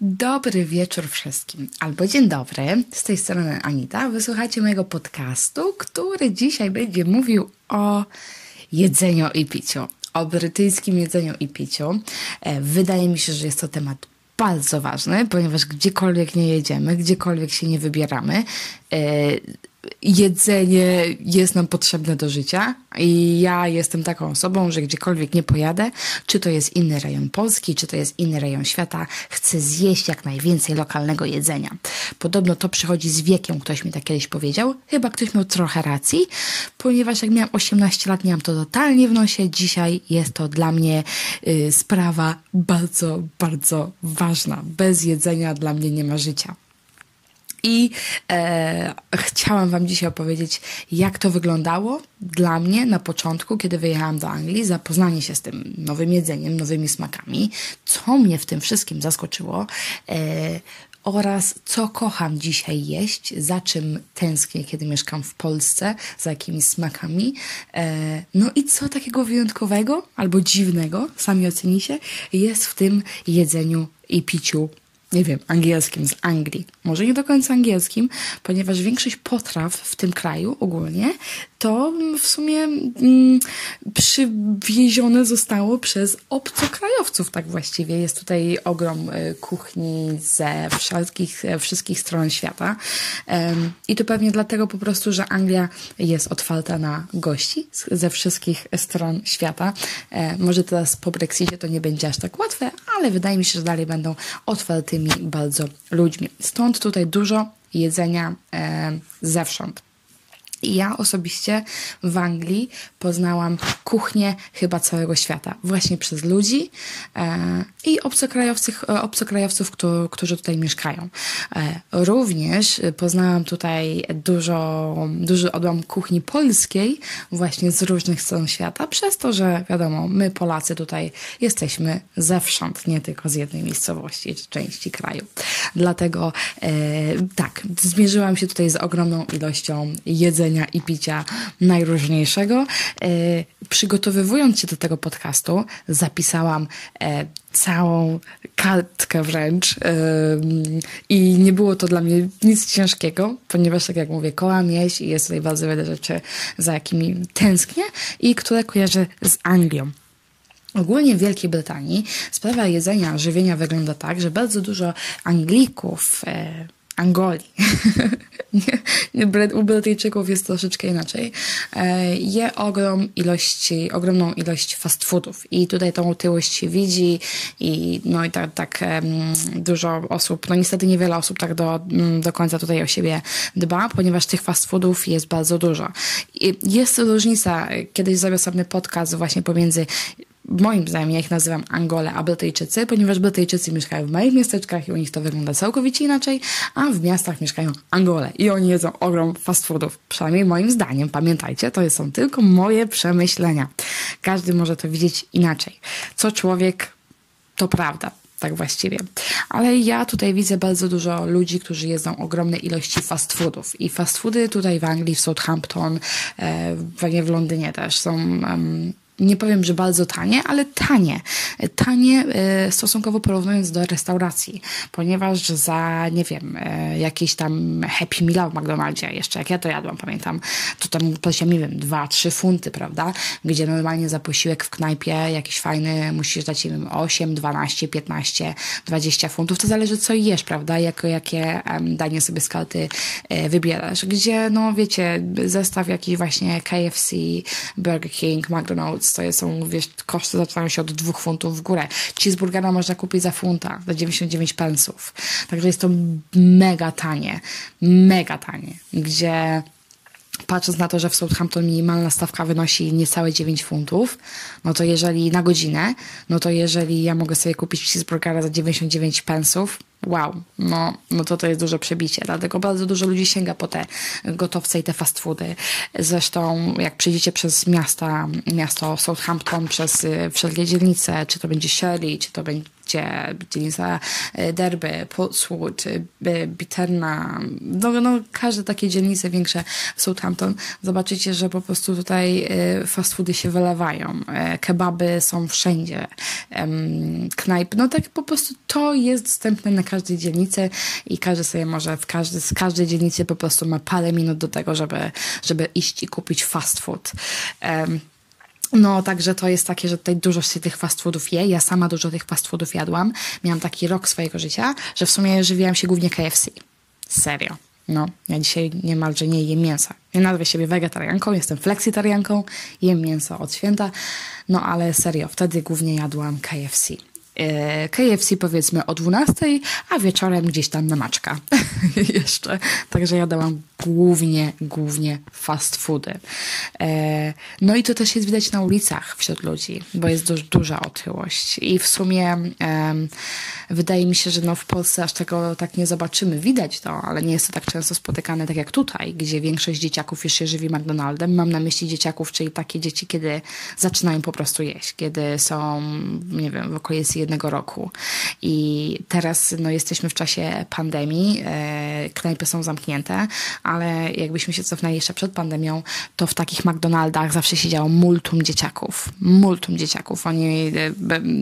Dobry wieczór wszystkim, albo dzień dobry. Z tej strony Anita. Wysłuchacie mojego podcastu, który dzisiaj będzie mówił o jedzeniu i piciu. O brytyjskim jedzeniu i piciu. E, wydaje mi się, że jest to temat bardzo ważny, ponieważ gdziekolwiek nie jedziemy, gdziekolwiek się nie wybieramy, e, jedzenie jest nam potrzebne do życia i ja jestem taką osobą, że gdziekolwiek nie pojadę, czy to jest inny rejon Polski, czy to jest inny rejon świata, chcę zjeść jak najwięcej lokalnego jedzenia. Podobno to przychodzi z wiekiem, ktoś mi tak kiedyś powiedział. Chyba ktoś miał trochę racji, ponieważ jak miałam 18 lat, miałam to totalnie w nosie. Dzisiaj jest to dla mnie y, sprawa bardzo, bardzo ważna. Bez jedzenia dla mnie nie ma życia. I e, chciałam Wam dzisiaj opowiedzieć, jak to wyglądało dla mnie na początku, kiedy wyjechałam do Anglii, zapoznanie się z tym nowym jedzeniem, nowymi smakami, co mnie w tym wszystkim zaskoczyło. E, oraz co kocham dzisiaj jeść, za czym tęsknię, kiedy mieszkam w Polsce, za jakimi smakami. E, no i co takiego wyjątkowego albo dziwnego, sami ocenicie, jest w tym jedzeniu i piciu nie wiem, angielskim z Anglii. Może nie do końca angielskim, ponieważ większość potraw w tym kraju ogólnie to w sumie mm, przywiezione zostało przez obcokrajowców, tak właściwie. Jest tutaj ogrom y, kuchni ze wszystkich, wszystkich stron świata. I to pewnie dlatego po prostu, że Anglia jest otwarta na gości ze wszystkich stron świata. E, może teraz po Brexicie to nie będzie aż tak łatwe, ale wydaje mi się, że dalej będą otwartymi bardzo ludźmi. Stąd tutaj dużo jedzenia e, zewsząd. Ja osobiście w Anglii poznałam kuchnię chyba całego świata, właśnie przez ludzi e, i obcokrajowców, e, obcokrajowców którzy, którzy tutaj mieszkają. E, również poznałam tutaj dużo, duży odłam kuchni polskiej, właśnie z różnych stron świata, przez to, że wiadomo, my Polacy tutaj jesteśmy zewsząd, nie tylko z jednej miejscowości czy części kraju. Dlatego e, tak, zmierzyłam się tutaj z ogromną ilością jedzenia i picia najróżniejszego. E, przygotowywując się do tego podcastu, zapisałam e, całą kartkę wręcz i nie było to dla mnie nic ciężkiego, ponieważ tak jak mówię, kołam jeść i jest tutaj bardzo wiele rzeczy, za jakimi tęsknię i które kojarzę z Anglią. Ogólnie w Wielkiej Brytanii sprawa jedzenia, żywienia wygląda tak, że bardzo dużo Anglików, Angolii. u Brytyjczyków jest troszeczkę inaczej. E, je ogrom ilości, ogromną ilość fast foodów i tutaj tą otyłość się widzi i no i tak, tak dużo osób, no niestety niewiele osób tak do, do końca tutaj o siebie dba, ponieważ tych fast foodów jest bardzo dużo. I jest różnica, kiedyś zrobię sobie podcast właśnie pomiędzy moim zdaniem, ja ich nazywam Angole, a Brytyjczycy, ponieważ Brytyjczycy mieszkają w małych miasteczkach i u nich to wygląda całkowicie inaczej, a w miastach mieszkają Angole i oni jedzą ogrom fast foodów. Przynajmniej moim zdaniem, pamiętajcie, to są tylko moje przemyślenia. Każdy może to widzieć inaczej. Co człowiek, to prawda tak właściwie. Ale ja tutaj widzę bardzo dużo ludzi, którzy jedzą ogromne ilości fast foodów. I fast foody tutaj w Anglii, w Southampton, e, w Londynie też są um, nie powiem, że bardzo tanie, ale tanie. Tanie e, stosunkowo porównując do restauracji, ponieważ za, nie wiem, e, jakieś tam Happy Meal w McDonaldzie, jeszcze jak ja to jadłam, pamiętam, to tam płaciłam, nie wiem, 2-3 funty, prawda? Gdzie normalnie za posiłek w knajpie jakiś fajny musisz dać, nie wiem, 8, 12, 15, 20 funtów. To zależy, co jesz, prawda? Jako, jakie danie sobie z karty e, wybierasz. Gdzie, no wiecie, zestaw jakiś właśnie KFC, Burger King, McDonald's, to są, wiesz, koszty zaczynają się od dwóch funtów w górę. Cheeseburgera można kupić za funta, za 99 pensów. Także jest to mega tanie, mega tanie, gdzie patrząc na to, że w Southampton minimalna stawka wynosi niecałe 9 funtów, no to jeżeli na godzinę, no to jeżeli ja mogę sobie kupić cheeseburgera za 99 pensów, wow, no, no to to jest duże przebicie. Dlatego bardzo dużo ludzi sięga po te gotowce i te fast foody. Zresztą jak przejdziecie przez miasta, miasto Southampton, przez y, wszelkie dzielnice, czy to będzie Shirley, czy to będzie gdzie dzielnica e, Derby, Portswood, e, Biterna, no, no każde takie dzielnice większe w Southampton, zobaczycie, że po prostu tutaj e, fast foody się wylewają. Kebaby są wszędzie. Knajpy, no tak po prostu to jest dostępne na każdej dzielnicy i każdy sobie może w każdy, z każdej dzielnicy po prostu ma parę minut do tego, żeby, żeby iść i kupić fast food. Um, no, także to jest takie, że tutaj dużo się tych fast foodów je. Ja sama dużo tych fast foodów jadłam. Miałam taki rok swojego życia, że w sumie żywiłam się głównie KFC. Serio. No, ja dzisiaj niemalże nie jem mięsa. Ja nazwę siebie wegetarianką, jestem fleksitarianką, jem mięso od święta, no ale serio, wtedy głównie jadłam KFC. E, KFC powiedzmy o 12, a wieczorem gdzieś tam na maczka jeszcze. Także ja dałam głównie, głównie fast foody. E, no i to też jest widać na ulicach wśród ludzi, bo jest dość duża otyłość. I w sumie wydaje mi się, że no w Polsce aż tego tak nie zobaczymy. Widać to, ale nie jest to tak często spotykane tak jak tutaj, gdzie większość dzieciaków już się żywi McDonaldem. Mam na myśli dzieciaków, czyli takie dzieci, kiedy zaczynają po prostu jeść, kiedy są, nie wiem, w okolicy jednego roku. I teraz no, jesteśmy w czasie pandemii, e, knajpy są zamknięte, ale jakbyśmy się cofnęli jeszcze przed pandemią, to w takich McDonaldach zawsze siedziało multum dzieciaków. Multum dzieciaków. Oni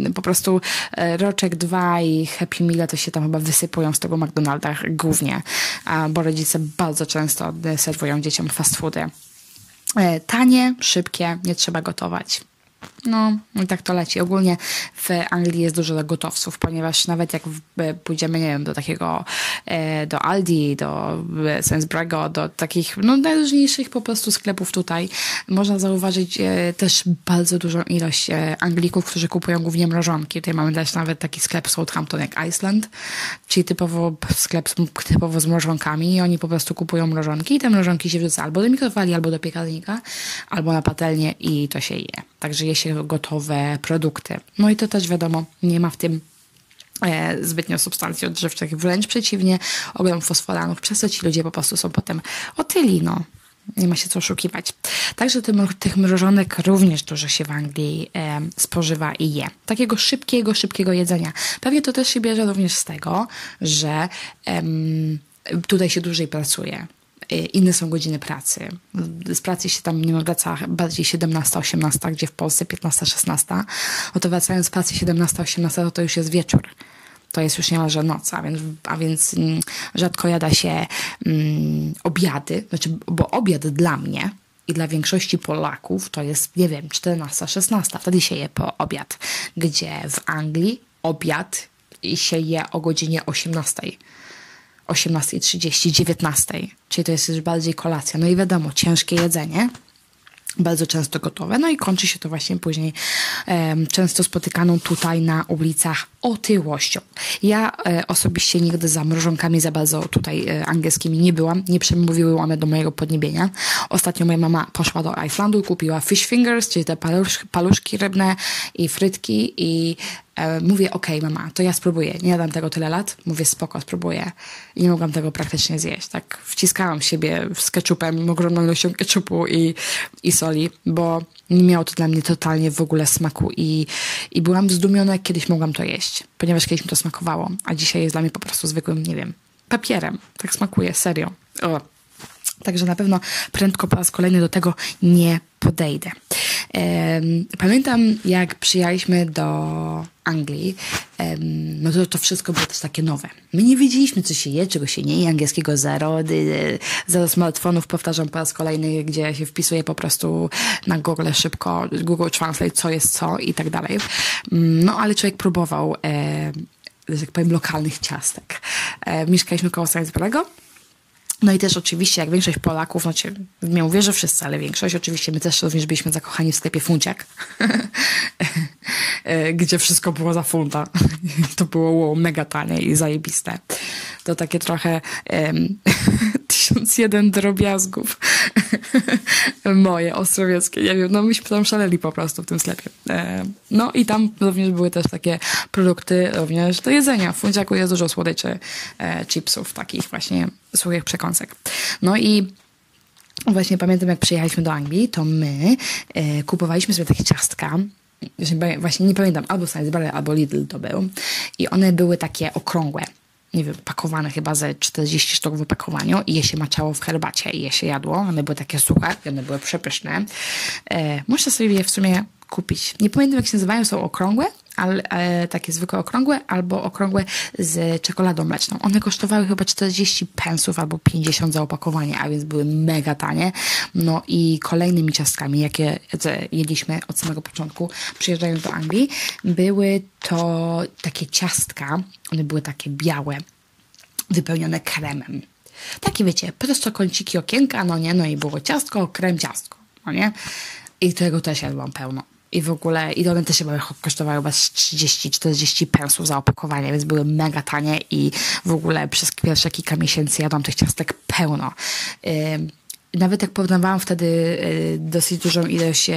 e, po prostu e, roczek, dwa i Happy Meal to się tam chyba wysypują z tego McDonalda głównie, bo rodzice bardzo często serwują dzieciom fast foody. Tanie, szybkie, nie trzeba gotować. No, i tak to leci. Ogólnie w Anglii jest dużo gotowców, ponieważ nawet jak pójdziemy, nie wiem, do takiego, e, do Aldi, do Sainsbury'ego, do takich, no, najróżniejszych po prostu sklepów tutaj, można zauważyć e, też bardzo dużą ilość e, Anglików, którzy kupują głównie mrożonki. Tutaj mamy też nawet taki sklep Southampton jak Iceland, czyli typowo sklep typowo z mrożonkami i oni po prostu kupują mrożonki i te mrożonki się wrzuca albo do mikrofali, albo do piekarnika, albo na patelnię i to się je. Także je się gotowe produkty. No i to też wiadomo, nie ma w tym e, zbytnio substancji odżywczych, wręcz przeciwnie, ogrom fosforanów, przez co ci ludzie po prostu są potem otyli, no. Nie ma się co oszukiwać. Także tych mrożonek również dużo się w Anglii e, spożywa i je. Takiego szybkiego, szybkiego jedzenia. Pewnie to też się bierze również z tego, że tutaj się dłużej pracuje. Y, inne są godziny pracy. Z pracy się tam nie wraca bardziej 17-18, gdzie w Polsce 15-16. No to wracając z pracy 17-18, to, to już jest wieczór. To jest już niemalże noc, a więc, a więc mm, rzadko jada się mm, obiady, znaczy, bo obiad dla mnie i dla większości Polaków to jest, nie wiem, 14-16. Wtedy się je po obiad, gdzie w Anglii obiad się je o godzinie 18 18.30, 19.00, czyli to jest już bardziej kolacja. No i wiadomo, ciężkie jedzenie, bardzo często gotowe. No i kończy się to właśnie później um, często spotykaną tutaj na ulicach otyłością. Ja e, osobiście nigdy za mrożonkami za bardzo tutaj e, angielskimi nie byłam, nie przemówiły one do mojego podniebienia. Ostatnio moja mama poszła do Icelandu i kupiła fish fingers, czyli te palusz, paluszki rybne i frytki i E, mówię, okej, okay, mama, to ja spróbuję. Nie jadam tego tyle lat. Mówię, spoko, spróbuję. I nie mogłam tego praktycznie zjeść. Tak wciskałam siebie z ketchupem, ogromną ilością ketchupu i, i soli, bo nie miało to dla mnie totalnie w ogóle smaku i, i byłam zdumiona, jak kiedyś mogłam to jeść, ponieważ kiedyś mi to smakowało, a dzisiaj jest dla mnie po prostu zwykłym, nie wiem, papierem. Tak smakuje, serio. O. Także na pewno prędko po raz kolejny do tego nie podejdę. Pamiętam, jak przyjechaliśmy do Anglii, no to to wszystko było też takie nowe. My nie wiedzieliśmy, co się je, czego się nie je, angielskiego zero, zero smartfonów, powtarzam po raz kolejny, gdzie się wpisuje po prostu na Google szybko, Google Translate, co jest co i tak dalej. Mm, no ale człowiek próbował, że tak powiem, lokalnych ciastek. E, mieszkaliśmy koło Sainsbury'ego, no i też oczywiście, jak większość Polaków, no cię, nie mówię, że wszyscy, ale większość, oczywiście my też również byliśmy zakochani w sklepie Funciak, e, gdzie wszystko było za funta. to było wow, mega tanie i zajebiste. To takie trochę um, tysiąc jeden drobiazgów moje, ostrowieckie, nie wiem, no myśmy tam szaleli po prostu w tym sklepie. E, no i tam również były też takie produkty również do jedzenia. W Funciaku jest dużo słodyczy, e, chipsów, takich właśnie suchych przekąsek. No i właśnie pamiętam, jak przyjechaliśmy do Anglii, to my e, kupowaliśmy sobie takie ciastka właśnie nie pamiętam, albo Sainsbury, albo Lidl to był. I one były takie okrągłe nie wiem, pakowane chyba ze 40 sztuk w opakowaniu i je się maczało w herbacie i je się jadło. One były takie suche one były przepyszne. E, można sobie je w sumie kupić. Nie pamiętam jak się nazywają, są okrągłe, ale e, takie zwykłe okrągłe, albo okrągłe z czekoladą mleczną. One kosztowały chyba 40 pensów albo 50 za opakowanie, a więc były mega tanie. No i kolejnymi ciastkami, jakie jedliśmy od samego początku, przyjeżdżając do Anglii, były to takie ciastka, one były takie białe, wypełnione kremem. Takie wiecie, prosto kąciki okienka, no nie, no i było ciastko, krem, ciastko, no nie? I tego też jadłam pełno i w ogóle, i one też chyba kosztowały chyba 30-40 pensów za opakowanie, więc były mega tanie i w ogóle przez pierwsze kilka miesięcy jadłam tych ciastek pełno. nawet jak porównywałam wtedy y, dosyć dużą ilość,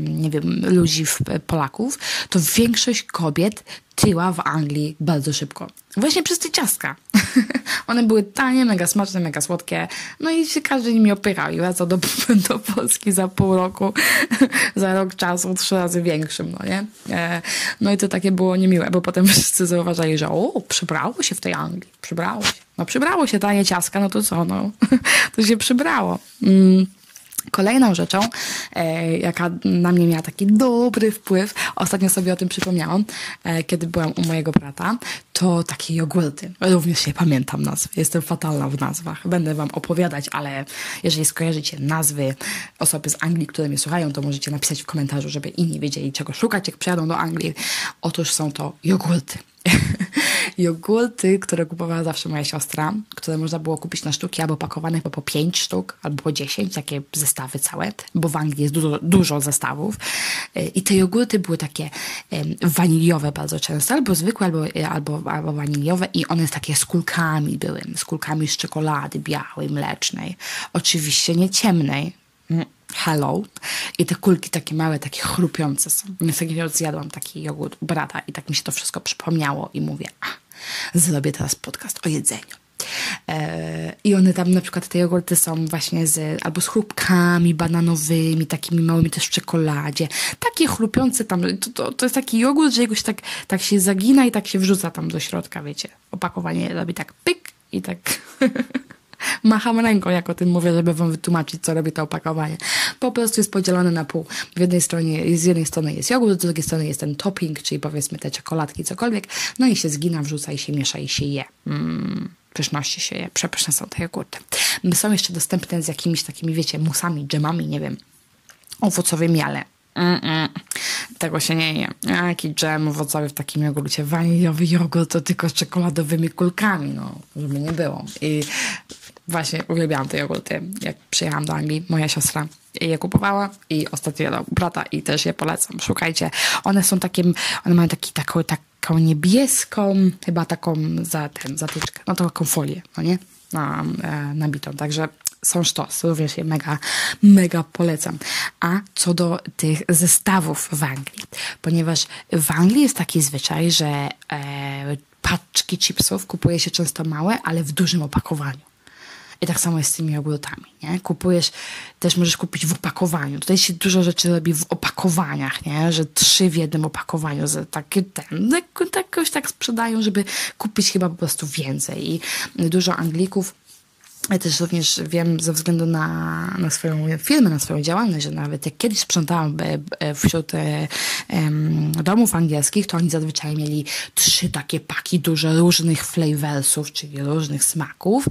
nie wiem, ludzi, Polaków, to większość kobiet tyła w Anglii bardzo szybko. Właśnie przez te ciastka. One były tanie, mega smaczne, mega słodkie. No i się każdy nimi opyrał i wracał do, do Polski za pół roku, za rok czasu, trzy razy większym, no nie? E, no i to takie było niemiłe, bo potem wszyscy zauważali, że o, przybrało się w tej Anglii, przybrało się. No przybrało się tanie ciastka, no to co, no, to się przybrało. Mm. Kolejną rzeczą, e, jaka na mnie miała taki dobry wpływ, ostatnio sobie o tym przypomniałam, e, kiedy byłam u mojego brata, to takie jogurty. Również nie pamiętam nazw. Jestem fatalna w nazwach. Będę wam opowiadać, ale jeżeli skojarzycie nazwy osoby z Anglii, które mnie słuchają, to możecie napisać w komentarzu, żeby inni wiedzieli, czego szukać, jak przyjadą do Anglii. Otóż są to jogurty. jogurty, które kupowała zawsze moja siostra, które można było kupić na sztuki albo pakowane po 5 sztuk, albo po 10, takie zestawy całe, bo w Anglii jest dużo, dużo zestawów. E, I te jogurty były takie waniliowe bardzo często, albo zwykłe, albo, e, albo, albo waniliowe i one takie z kulkami były, z kulkami z czekolady białej, mlecznej. Oczywiście nie ciemnej, hello. I te kulki takie małe, takie chrupiące są. Więc jak zjadłam taki jogurt brata i tak mi się to wszystko przypomniało i mówię, a, zrobię teraz podcast o jedzeniu. E, I one tam na przykład te jogurty są właśnie z, albo z chrupkami bananowymi, takimi małymi też w czekoladzie. Takie chrupiące tam, to, to, to jest taki jogurt, że jego się tak, tak się zagina i tak się wrzuca tam do środka, wiecie. Opakowanie robi tak pyk i tak macham ręką, jak o tym mówię, żeby wam wytłumaczyć, co robi to opakowanie. Po prostu jest podzielone na pół. W jednej stronie, z jednej strony jest jogurt, z drugiej strony jest ten topping, czyli powiedzmy te czekoladki, cokolwiek, no i się zgina, wrzuca i się miesza i się je. Mm pyszności się je. Przepyszne są te jogurty. Są jeszcze dostępne z jakimiś takimi, wiecie, musami, dżemami, nie wiem, owocowymi, ale Mm -mm. Tego się nie je. Jaki dżem owocowy w takim jogurcie. Waniliowy jogurt to tylko z czekoladowymi kulkami, no, żeby nie było. I właśnie uwielbiałam te jogurty. Jak przyjechałam do Anglii, moja siostra je kupowała i ostatnio do brata i też je polecam. Szukajcie. One są takie, one mają taki, taką, taką niebieską, chyba taką za ten, zatyczkę, no taką folię, no nie? Na, e, nabitą. Także są sztos, również je mega, mega polecam. A co do tych zestawów w Anglii, ponieważ w Anglii jest taki zwyczaj, że e, paczki chipsów kupuje się często małe, ale w dużym opakowaniu. I tak samo jest z tymi jogurtami, nie? Kupujesz, też możesz kupić w opakowaniu. Tutaj się dużo rzeczy robi w opakowaniach, nie? Że trzy w jednym opakowaniu, że takie ten, tak, jakoś tak sprzedają, żeby kupić chyba po prostu więcej. I dużo Anglików ja też również wiem ze względu na, na swoją firmę, na swoją działalność, że nawet jak kiedyś sprzątałam wśród e, domów angielskich, to oni zazwyczaj mieli trzy takie paki duże różnych flavorsów, czyli różnych smaków,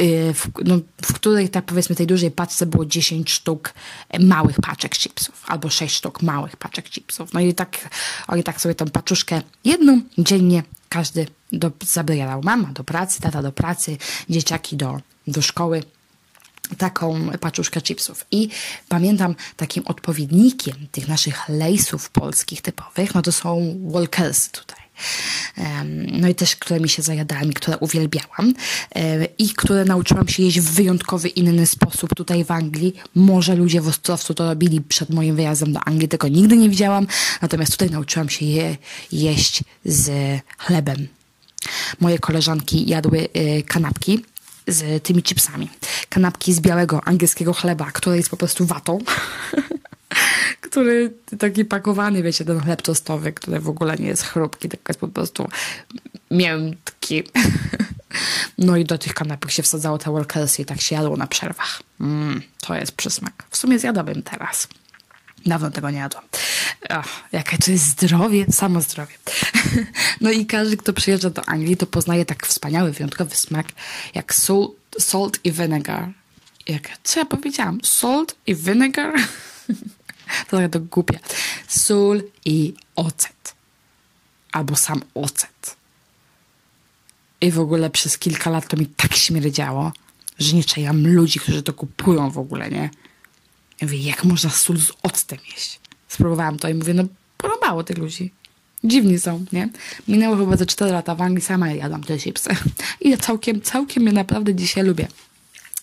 y, w, no, w której tak powiedzmy tej dużej paczce było 10 sztuk małych paczek chipsów, albo 6 sztuk małych paczek chipsów. No i tak oni tak sobie tą paczuszkę jedną dziennie każdy do, zabierał. Mama do pracy, tata do pracy, dzieciaki do do szkoły taką paczuszkę chipsów. I pamiętam takim odpowiednikiem tych naszych lejsów polskich typowych, no to są Walkers tutaj. No i też, które mi się zajadałam i które uwielbiałam i które nauczyłam się jeść w wyjątkowy, inny sposób tutaj w Anglii. Może ludzie w Ostrowcu to robili przed moim wyjazdem do Anglii, tego nigdy nie widziałam, natomiast tutaj nauczyłam się je jeść z chlebem. Moje koleżanki jadły y, kanapki z tymi chipsami. Kanapki z białego angielskiego chleba, które jest po prostu watą. który taki pakowany, wiecie, ten chleb tostowy, który w ogóle nie jest chrupki, tylko jest po prostu miętki. No i do tych kanapek się wsadzało te workelsy i tak się jadło na przerwach. Mm, to jest przysmak. W sumie zjadłabym teraz. Dawno tego nie jadłam. Ach, jakie to jest zdrowie, samo zdrowie. No i każdy, kto przyjeżdża do Anglii, to poznaje tak wspaniały, wyjątkowy smak jak salt, salt i vinegar. Jak, co ja powiedziałam? Salt i vinegar? To tak to głupie. Sól i ocet. Albo sam ocet. I w ogóle przez kilka lat to mi tak śmierdziało, że nie czajam ludzi, którzy to kupują w ogóle, nie? Ja mówię, jak można sól z octem jeść? Spróbowałam to i mówię, no podobało tych ludzi. Dziwni są, nie? Minęło chyba ze 4 lata w Anglii, sama jadłam te chipsy. I ja całkiem, całkiem je naprawdę dzisiaj lubię.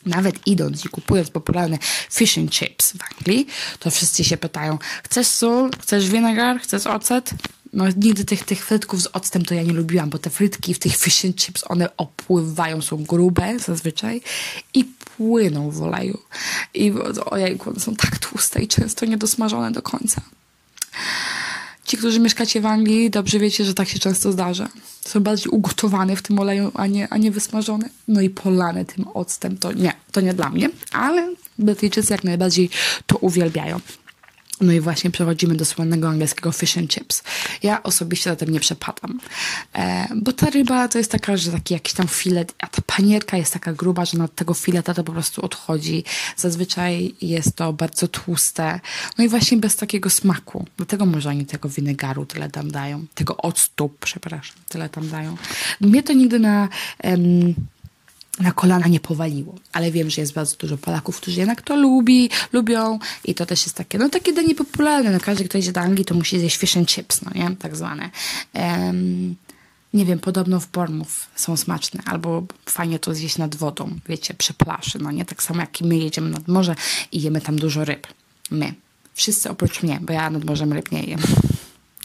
Nawet idąc i kupując popularne fish and chips w Anglii, to wszyscy się pytają, chcesz sól, chcesz vinegar, chcesz ocet? No nigdy tych, tych frytków z octem to ja nie lubiłam, bo te frytki w tych fish and chips, one opływają, są grube zazwyczaj i płyną w oleju. I ojejku, one są tak tłuste i często niedosmażone do końca. Ci, którzy mieszkacie w Anglii, dobrze wiecie, że tak się często zdarza. Są bardziej ugotowane w tym oleju, a nie, a nie wysmażone. No i polane tym octem, to nie, to nie dla mnie, ale Brytyjczycy jak najbardziej to uwielbiają. No i właśnie przechodzimy do słynnego angielskiego fish and chips. Ja osobiście za tym nie przepadam, e, bo ta ryba to jest taka, że taki jakiś tam filet, a ta panierka jest taka gruba, że nad tego fileta to po prostu odchodzi. Zazwyczaj jest to bardzo tłuste, no i właśnie bez takiego smaku. Dlatego może oni tego winegaru tyle tam dają, tego octu, przepraszam, tyle tam dają. Mnie to nigdy na... Em, na kolana nie powaliło. Ale wiem, że jest bardzo dużo Polaków, którzy jednak to lubi, lubią i to też jest takie, no takie danie popularne. No każdy, kto idzie do Anglii, to musi zjeść fish and chips, no nie? Tak zwane. Um, nie wiem, podobno w Bournemouth są smaczne, albo fajnie to zjeść nad wodą, wiecie, przy plaży, no nie? Tak samo jak my jedziemy nad morze i jemy tam dużo ryb. My. Wszyscy oprócz mnie, bo ja nad morzem ryb nie jem.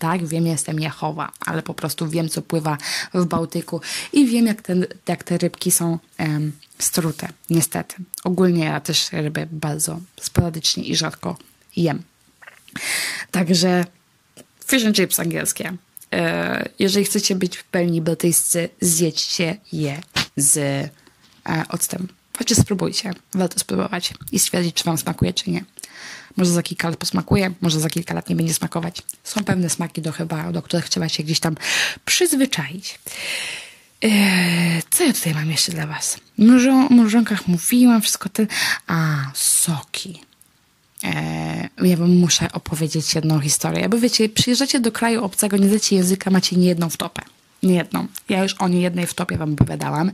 Tak, wiem, jestem Jehowa, ale po prostu wiem, co pływa w Bałtyku i wiem, jak, ten, jak te rybki są um, strute, niestety. Ogólnie ja też ryby bardzo sporadycznie i rzadko jem. Także fish and chips angielskie. E, jeżeli chcecie być w pełni brytyjscy, zjedźcie je z e, octem. Chociaż spróbujcie. Warto spróbować i stwierdzić, czy wam smakuje, czy nie. Może za kilka lat posmakuje, może za kilka lat nie będzie smakować. Są pewne smaki, do, chyba, do których trzeba się gdzieś tam przyzwyczaić. Eee, co ja tutaj mam jeszcze dla Was? O mrożonkach mówiłam, wszystko te... A, soki. Eee, ja wam muszę opowiedzieć jedną historię. Bo wiecie, przyjeżdżacie do kraju obcego, nie znacie języka, macie nie jedną wtopę. Nie jedną. Ja już o nie jednej wtopie wam opowiadałam.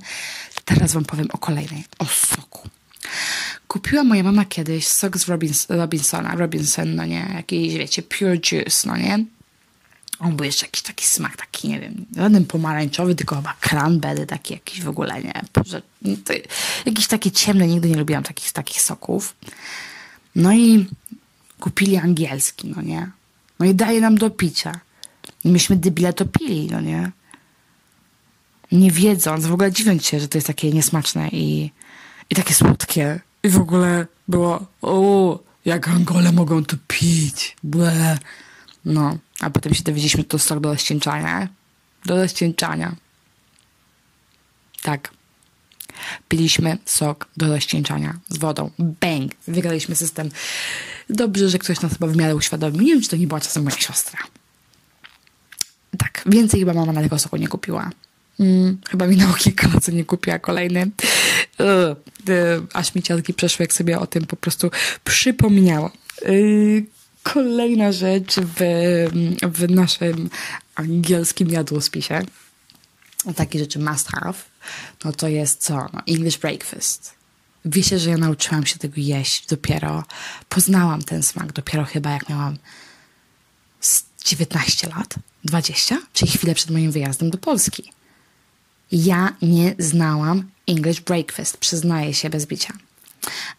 Teraz wam powiem o kolejnej. O soku. Kupiła moja mama kiedyś sok z Robins Robinsona, Robinson, no nie, jakiś, wiecie, pure juice, no nie. On był jeszcze jakiś taki smak, taki, nie wiem, żaden pomarańczowy, tylko chyba cranberry, taki jakiś w ogóle, nie. To, jakiś taki ciemny, nigdy nie lubiłam takich, takich soków. No i kupili angielski, no nie. No i daje nam do picia. I myśmy dybile to pili, no nie. Nie wiedząc, w ogóle dziwiąc się, że to jest takie niesmaczne i, i takie słodkie. I w ogóle było, o, jak Angole mogą to pić. Ble. No, a potem się dowiedzieliśmy, to sok do rozcieńczania. Do rozcieńczania. Tak. Piliśmy sok do rozcieńczania z wodą. Bang! Wygraliśmy system. Dobrze, że ktoś nas chyba w miarę uświadomił. Nie wiem, czy to nie była czasem moja siostra. Tak, więcej chyba mama na tego soku nie kupiła. Mm, chyba minęło kilka lat, co nie kupiła kolejny. Ugh, aż mi ciarki przeszły, jak sobie o tym po prostu przypomniałam. Yy, kolejna rzecz w, w naszym angielskim jadłospisie, takie rzeczy must have, no to jest co? No, English breakfast. Wiecie, że ja nauczyłam się tego jeść dopiero, poznałam ten smak dopiero chyba jak miałam 19 lat, 20, czyli chwilę przed moim wyjazdem do Polski. Ja nie znałam English breakfast, przyznaję się bez bicia.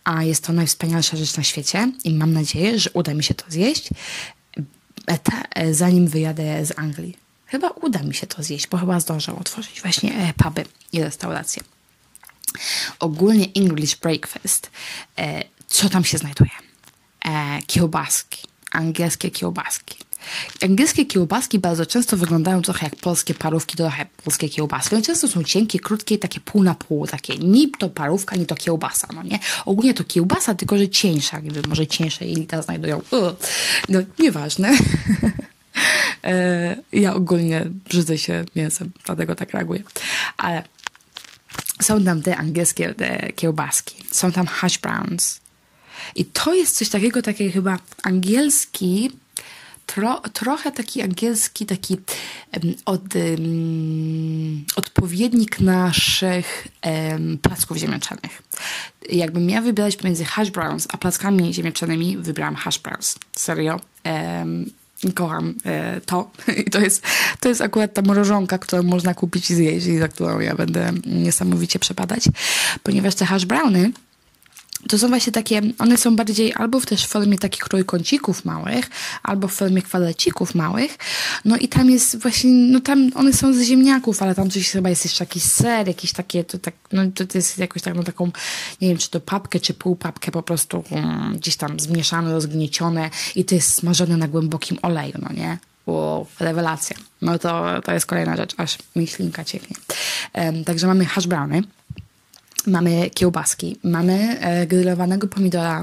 A jest to najwspanialsza rzecz na świecie i mam nadzieję, że uda mi się to zjeść, e, zanim wyjadę z Anglii. Chyba uda mi się to zjeść, bo chyba zdążę otworzyć właśnie e, puby i restauracje. Ogólnie English breakfast, e, co tam się znajduje? Kiełbaski, angielskie kiełbaski. Angielskie kiełbaski bardzo często wyglądają trochę jak polskie parówki, trochę polskie kiełbaski. One często są cienkie, krótkie, takie pół na pół, takie ni to parówka, ni to kiełbasa, no nie? Ogólnie to kiełbasa, tylko że cieńsza, nie może cieńsze jelita znajdują. No, nieważne. E, ja ogólnie brzydzę się mięsem, dlatego tak reaguję. Ale są tam te angielskie te kiełbaski, są tam hash browns. I to jest coś takiego, taki chyba angielski, tro, trochę taki angielski, taki um, od, um, odpowiednik naszych um, placków ziemniaczanych. Jakbym miała wybierać pomiędzy hash browns a plackami ziemniaczanymi, wybrałam hash browns. Serio. kocham e, to. I to jest, to jest akurat ta mrożonka, którą można kupić i zjeść i za którą ja będę niesamowicie przepadać, ponieważ te hash browny to są właśnie takie, one są bardziej albo też w formie takich trójkącików małych, albo w formie kwadracików małych. No i tam jest właśnie, no tam one są z ziemniaków, ale tam coś chyba jest jeszcze jakiś ser, jakieś takie, to tak, no to, jest jakoś tak, no taką, nie wiem, czy to papkę, czy półpapkę po prostu um, gdzieś tam zmieszane, rozgniecione i to jest smażone na głębokim oleju, no nie? Wow, rewelacja. No to, to jest kolejna rzecz, aż mi ślinka cieknie. Um, także mamy hash browny mamy kiełbaski, mamy e, grillowanego pomidora,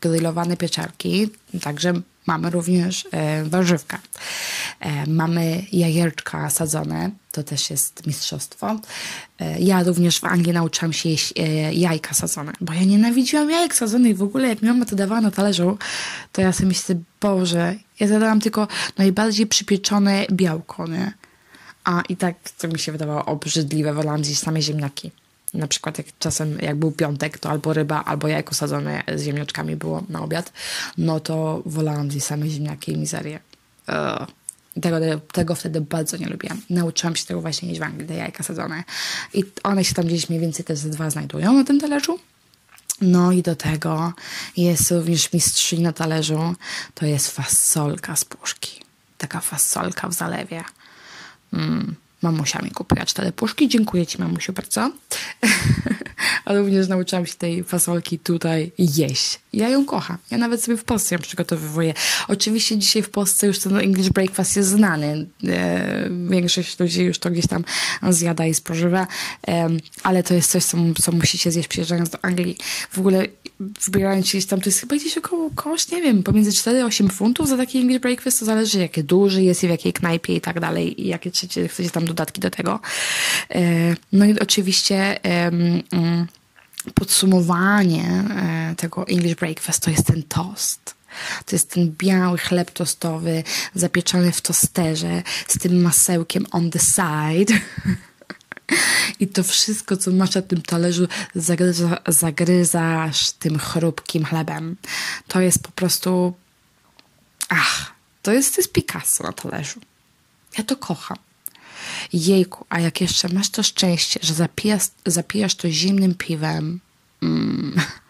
grillowane pieczarki, także mamy również e, warzywka. E, mamy jajeczka sadzone, to też jest mistrzostwo. Ja również w Anglii nauczyłam się jeść jajka sadzone, bo ja nienawidziłam jajek sadzonych. W ogóle jak mi mama to dawała na talerzu, to ja sobie myślę, Boże, ja zadałam tylko najbardziej przypieczone białko, nie? A i tak to mi się wydawało obrzydliwe, wolałam zjeść same ziemniaki. Na przykład jak czasem, jak był piątek, to albo ryba, albo jajko sadzone z ziemniaczkami było na obiad, no to wolałam zjeść same ziemniaki i mizerię. Tego, tego wtedy bardzo nie lubiłam. Nauczyłam się tego właśnie jeść w Anglii, te jajka sadzone. I one się tam gdzieś mniej więcej te dwa znajdują na tym talerzu. No i do tego jest również mistrzyni na talerzu. To jest fasolka z puszki. Taka fasolka w zalewie. Mm Mamusia mi kupiła cztery puszki. Dziękuję Ci, mamusiu, bardzo. A również nauczyłam się tej fasolki tutaj jeść. Ja ją kocham. Ja nawet sobie w Polsce ją przygotowywuję. Oczywiście dzisiaj w Polsce już ten English breakfast jest znany. E, większość ludzi już to gdzieś tam zjada i spożywa, e, ale to jest coś, co, co musicie zjeść przyjeżdżając do Anglii. W ogóle wybierając się gdzieś tam, to jest chyba gdzieś około koszt, nie wiem, pomiędzy 4 a 8 funtów za taki English breakfast, to zależy jakie duży jest i w jakiej knajpie i tak dalej i jakie chcecie, chcecie tam dodatki do tego. E, no i oczywiście mm, podsumowanie e, tego English breakfast to jest ten toast. To jest ten biały chleb tostowy, zapieczony w tosterze, z tym masełkiem on the side. I to wszystko, co masz na tym talerzu, zagryza, zagryzasz tym chrupkim chlebem. To jest po prostu. Ach, to jest, to jest Picasso na talerzu. Ja to kocham. Jejku, a jak jeszcze masz to szczęście, że zapijasz, zapijasz to zimnym piwem. Mm.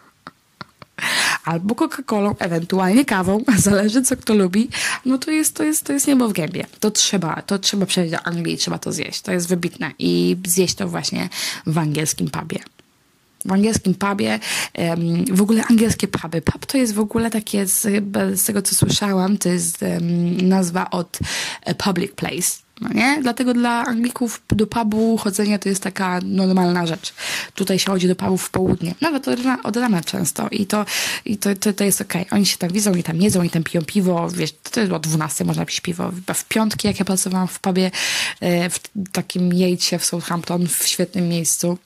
Albo Coca-Colą, ewentualnie kawą, zależy co kto lubi, no to jest, to jest, to jest niebo w gębie. To trzeba, to trzeba przejść do Anglii trzeba to zjeść. To jest wybitne. I zjeść to właśnie w angielskim pubie w angielskim pubie, w ogóle angielskie puby. Pub to jest w ogóle takie, z, z tego co słyszałam, to jest nazwa od e, public place. No nie? Dlatego dla Anglików do pubu chodzenie to jest taka normalna rzecz. Tutaj się chodzi do pubów w południe, nawet od rana, od rana często i to, i to, to, to jest okej. Okay. Oni się tam widzą i tam jedzą i tam piją piwo, wiesz, to jest o 12 można pić piwo. W piątki, jak ja pracowałam w pubie, e, w takim jejcie w Southampton, w świetnym miejscu,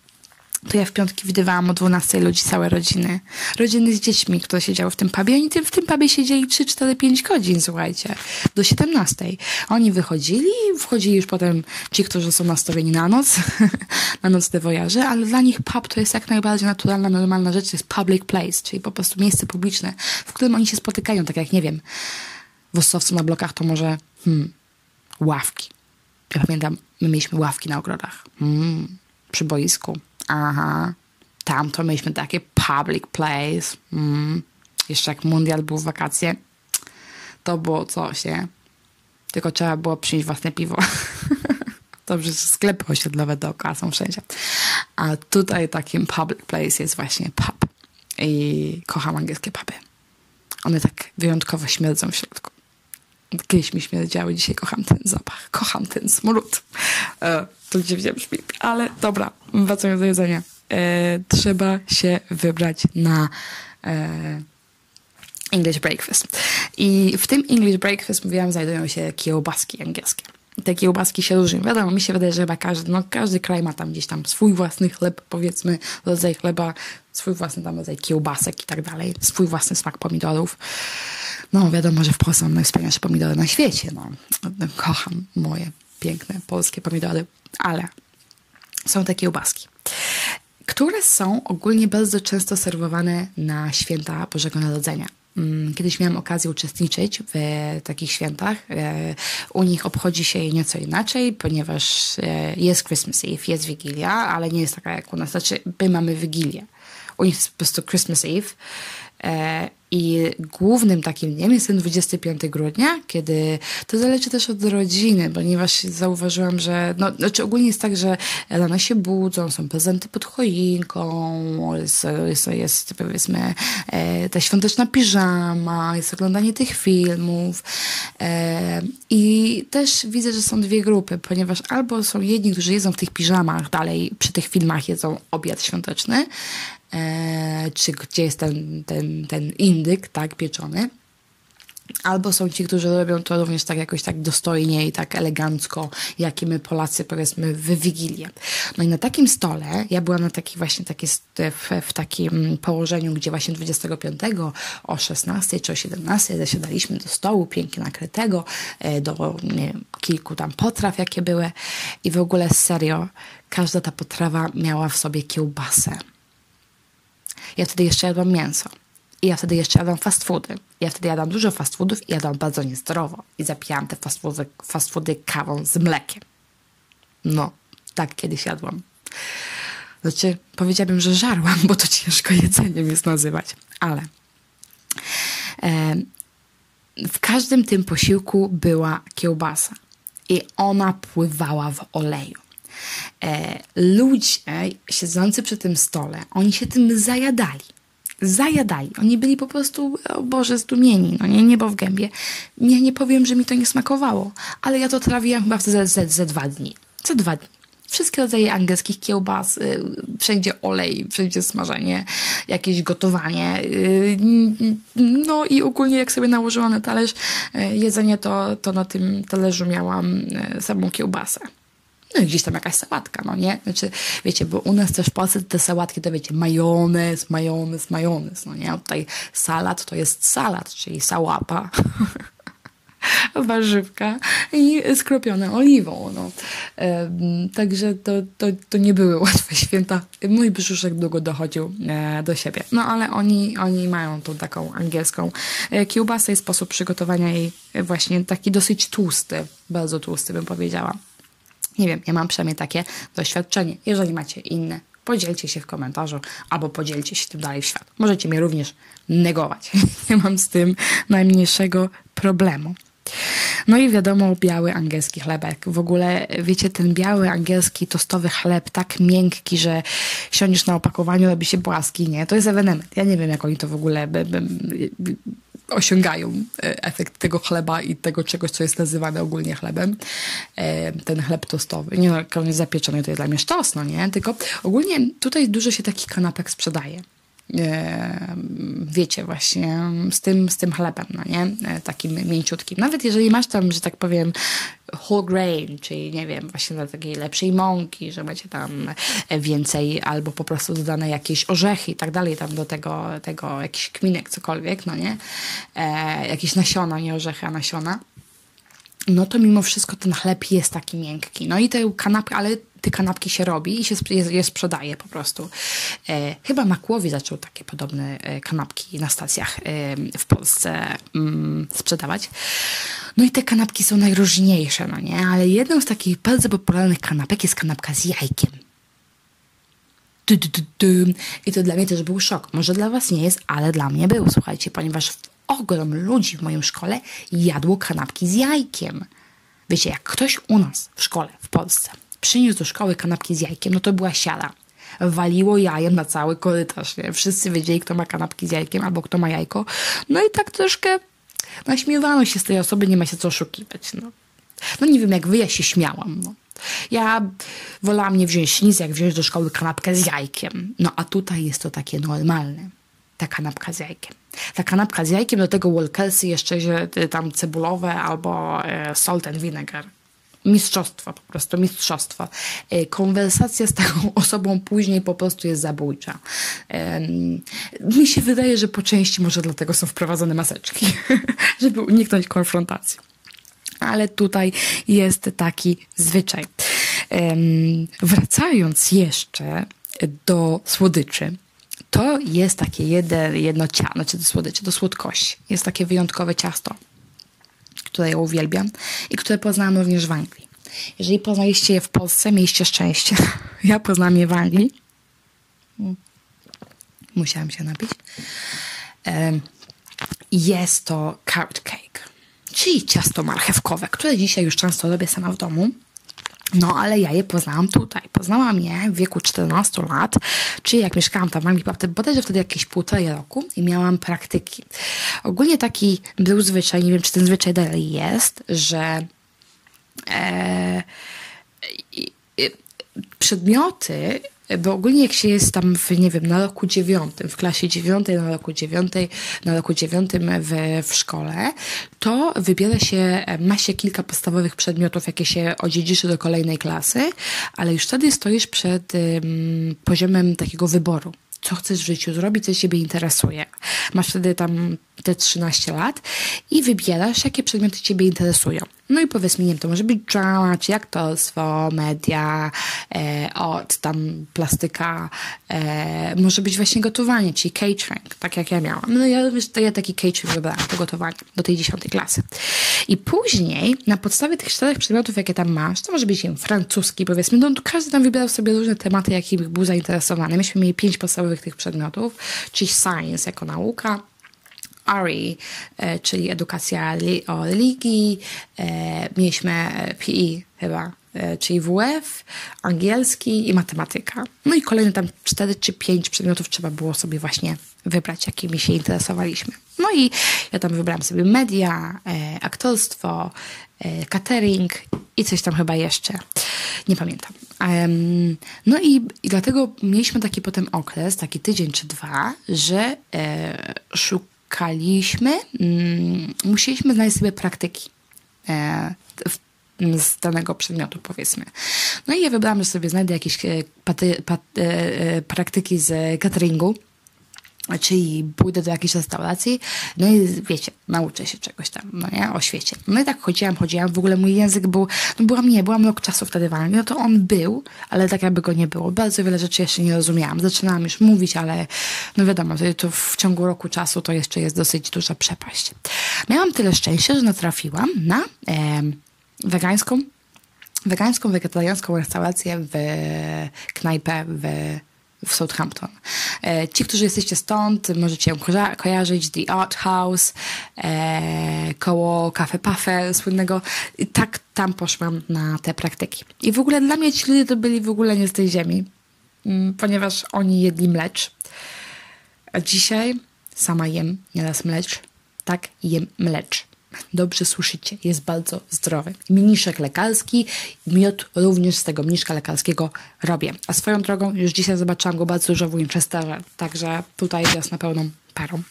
to ja w piątki widywałam o 12 ludzi, całe rodziny. Rodziny z dziećmi, które siedziały w tym pubie. Oni w tym pubie siedzieli 3, 4, 5 godzin, słuchajcie, do 17. Oni wychodzili wchodzili już potem ci, którzy są nastawieni na noc, na nocne wojaże, ale dla nich pub to jest jak najbardziej naturalna, normalna rzecz, to jest public place, czyli po prostu miejsce publiczne, w którym oni się spotykają, tak jak, nie wiem, w Ossowcu na blokach to może hmm, ławki. Ja pamiętam, my mieliśmy ławki na ogrodach. Hmm, przy boisku aha, tam to mieliśmy takie public place. Mm. Jeszcze jak mundial był w wakacje, to było coś, nie? Tylko trzeba było przynieść własne piwo. Dobrze, że sklepy osiedlowe dookoła są wszędzie. A tutaj takim public place jest właśnie pub. I kocham angielskie puby. One tak wyjątkowo śmierdzą w środku. Kiedyś mi śmierdziały, dzisiaj kocham ten zapach. Kocham ten smród. E, to dziwnie brzmi, ale dobra, wracając do jedzenia. E, trzeba się wybrać na e, English breakfast. I w tym English breakfast, mówiłam, znajdują się kiełbaski angielskie. Te kiełbaski się różnią. Wiadomo, mi się wydaje, że chyba każdy, no, każdy kraj ma tam gdzieś tam swój własny chleb, powiedzmy, rodzaj chleba, swój własny tam rodzaj kiełbasek i tak dalej, swój własny smak pomidorów. No, wiadomo, że w Polsce mam najwspanialsze pomidory na świecie. No. Kocham moje piękne polskie pomidory, ale są te kiełbaski które są ogólnie bardzo często serwowane na święta Bożego Narodzenia. Mm, kiedyś miałam okazję uczestniczyć w takich świętach. E, u nich obchodzi się je nieco inaczej, ponieważ e, jest Christmas Eve, jest Wigilia, ale nie jest taka jak u nas. Znaczy, my mamy Wigilię. U nich jest po prostu Christmas Eve. E, i głównym takim dniem jest ten 25 grudnia, kiedy to zależy też od rodziny, ponieważ zauważyłam, że no, znaczy ogólnie jest tak, że rano się budzą, są prezenty pod choinką, jest, jest, jest powiedzmy e, ta świąteczna piżama, jest oglądanie tych filmów e, i też widzę, że są dwie grupy, ponieważ albo są jedni, którzy jedzą w tych piżamach, dalej przy tych filmach jedzą obiad świąteczny, e, czy gdzie jest ten, ten, ten indyk, tak, pieczony. Albo są ci, którzy robią to również tak jakoś tak dostojnie i tak elegancko, jak i my Polacy powiedzmy w Wigilię. No i na takim stole, ja byłam na taki właśnie taki, w, w takim położeniu, gdzie właśnie 25 o 16 czy o 17 zasiadaliśmy do stołu pięknie nakrytego, e, do nie, kilku tam potraw, jakie były i w ogóle serio, każda ta potrawa miała w sobie kiełbasę ja wtedy jeszcze jadłam mięso. I ja wtedy jeszcze jadłam fast foody. Ja wtedy jadłam dużo fast foodów i jadłam bardzo niezdrowo. I zapijałam te fast foody, fast foody kawą z mlekiem. No, tak kiedyś jadłam. Znaczy, powiedziałabym, że żarłam, bo to ciężko jedzeniem jest nazywać. Ale e, w każdym tym posiłku była kiełbasa. I ona pływała w oleju e, ludzie siedzący przy tym stole, oni się tym zajadali. Zajadali. Oni byli po prostu, o Boże, zdumieni, no nie, niebo w gębie. Nie, nie powiem, że mi to nie smakowało, ale ja to trawiłam chyba ze, ze, ze dwa dni. Co dwa dni wszystkie rodzaje angielskich kiełbas, y, wszędzie olej, wszędzie smażenie, jakieś gotowanie. Y, no i ogólnie jak sobie nałożyłam na talerz y, jedzenie, to, to na tym talerzu miałam y, samą kiełbasę. No i gdzieś tam jakaś sałatka, no nie? Znaczy, wiecie, bo u nas też w Polsce te sałatki to wiecie, majonez, majonez, majonez, no nie? A tutaj salat to jest salat, czyli sałapa. warzywka i skropione oliwą. No. także to, to, to nie były łatwe święta. Mój brzuszek długo dochodził e, do siebie. No ale oni, oni mają tą taką angielską e, kiełbasę i sposób przygotowania jej właśnie taki dosyć tłusty, bardzo tłusty bym powiedziała. Nie wiem, ja mam przynajmniej takie doświadczenie. Jeżeli macie inne, podzielcie się w komentarzu albo podzielcie się tym dalej w świat. Możecie mnie również negować. Nie mam z tym najmniejszego problemu. No i wiadomo, biały angielski chlebek. W ogóle, wiecie, ten biały angielski tostowy chleb, tak miękki, że siądziesz na opakowaniu, robi się płaski, nie? To jest ewenement. Ja nie wiem, jak oni to w ogóle by, by, by, osiągają e, efekt tego chleba i tego czegoś, co jest nazywane ogólnie chlebem. E, ten chleb tostowy. Nie no, jest zapieczony, to jest dla mnie sztos, no nie? Tylko ogólnie tutaj dużo się takich kanapek sprzedaje. E, wiecie, właśnie z tym, z tym chlebem, no nie? Takim mięciutkim. Nawet jeżeli masz tam, że tak powiem, whole grain, czyli nie wiem, właśnie na takiej lepszej mąki, że macie tam więcej albo po prostu dodane jakieś orzechy i tak dalej, tam do tego, tego jakiś kminek, cokolwiek, no nie? E, jakieś nasiona, nie orzechy, a nasiona no to mimo wszystko ten chleb jest taki miękki. No i te kanapki, ale te kanapki się robi i się je, je sprzedaje po prostu. E, chyba Makłowi zaczął takie podobne e, kanapki na stacjach e, w Polsce mm, sprzedawać. No i te kanapki są najróżniejsze, no nie? Ale jedną z takich bardzo popularnych kanapek jest kanapka z jajkiem. I to dla mnie też był szok. Może dla was nie jest, ale dla mnie był, słuchajcie, ponieważ ogrom ludzi w moim szkole jadło kanapki z jajkiem. Wiecie, jak ktoś u nas w szkole w Polsce przyniósł do szkoły kanapki z jajkiem, no to była siara. waliło jajem na cały korytarz. Nie? Wszyscy wiedzieli, kto ma kanapki z jajkiem albo kto ma jajko. No i tak troszkę naśmiewano się z tej osoby, nie ma się co oszukiwać. No, no nie wiem, jak wy, ja się śmiałam. No. Ja wolałam nie wziąć nic, jak wziąć do szkoły kanapkę z jajkiem. No a tutaj jest to takie normalne. Ta kanapka z jajkiem. Ta kanapka z jajkiem, do tego walkersy jeszcze y, tam cebulowe albo e, salt and vinegar. Mistrzostwo, po prostu mistrzostwo. E, konwersacja z taką osobą później po prostu jest zabójcza. Mi się wydaje, że po części może dlatego są wprowadzone maseczki, żeby uniknąć konfrontacji ale tutaj jest taki zwyczaj. Wracając jeszcze do słodyczy, to jest takie jedno, jedno ciasto, znaczy do słodyczy, do słodkości. Jest takie wyjątkowe ciasto, które ja uwielbiam i które poznałam również w Anglii. Jeżeli poznaliście je w Polsce, mieliście szczęście. Ja poznałam je w Anglii. Musiałam się napić. Jest to carrot cake czyli ciasto marchewkowe, które dzisiaj już często robię sama w domu. No, ale ja je poznałam tutaj. Poznałam je w wieku 14 lat, czyli jak mieszkałam tam w Anglii, bodajże wtedy jakieś półtorej roku i miałam praktyki. Ogólnie taki był zwyczaj, nie wiem, czy ten zwyczaj dalej jest, że e, przedmioty bo ogólnie jak się jest tam w, nie wiem, na roku dziewiątym, w klasie dziewiątej, na roku dziewiątej, na roku dziewiątym w, w szkole, to wybiera się, ma się kilka podstawowych przedmiotów, jakie się odziedziczy do kolejnej klasy, ale już wtedy stoisz przed poziomem takiego wyboru co chcesz w życiu zrobić, co ciebie interesuje. Masz wtedy tam te 13 lat i wybierasz, jakie przedmioty ciebie interesują. No i powiedzmy, nie wiem, to może być drama, czy aktorstwo, media, e, od tam plastyka, e, może być właśnie gotowanie, czyli catering, tak jak ja miałam. No ja, wiesz, to ja taki catering wybrałam, to gotowanie do tej dziesiątej klasy. I później, na podstawie tych czterech przedmiotów, jakie tam masz, to może być, nie wiem, francuski, powiedzmy, no każdy tam wybierał sobie różne tematy, jakich był zainteresowany. Myśmy mieli pięć podstawowych tych przedmiotów, czyli science jako nauka, RE, e, czyli edukacja o religii, e, mieliśmy PE chyba, e, czyli WF, angielski i matematyka. No i kolejne tam cztery czy pięć przedmiotów trzeba było sobie właśnie wybrać, jakimi się interesowaliśmy. No i ja tam wybrałam sobie media, aktorstwo, catering i coś tam chyba jeszcze. Nie pamiętam. no i, i, dlatego mieliśmy taki potem okres, taki tydzień czy dwa, że e, szukaliśmy, mm, musieliśmy znaleźć sobie praktyki e, z danego przedmiotu, powiedzmy. No i ja wybrałam, że sobie znajdę jakieś e, e, praktyki z cateringu, czyli pójdę do jakiejś restauracji, no i wiecie, nauczę się czegoś tam, no nie, o świecie. No i tak chodziłam, chodziłam, w ogóle mój język był, no byłam, nie, byłam rok czasu wtedy w Anglii, no to on był, ale tak jakby go nie było. Bardzo wiele rzeczy jeszcze nie rozumiałam. Zaczynałam już mówić, ale no wiadomo, to w ciągu roku czasu to jeszcze jest dosyć duża przepaść. Miałam tyle szczęścia, że natrafiłam na e, wegańską, wegańską, wegetariańską restaurację w knajpę w w Southampton. E, ci, którzy jesteście stąd, możecie ją ko kojarzyć, The Art House, e, koło Cafe Puffy słynnego. I tak tam poszłam na te praktyki. I w ogóle dla mnie ci ludzie to byli w ogóle nie z tej ziemi, mm, ponieważ oni jedli mlecz. A dzisiaj sama jem nieraz mlecz. Tak, jem mlecz dobrze słyszycie, jest bardzo zdrowy. Mniszek lekarski, miód również z tego mniszka lekarskiego robię. A swoją drogą już dzisiaj zobaczyłam go bardzo dużo w Winchesterze, także tutaj jest na pełną parą.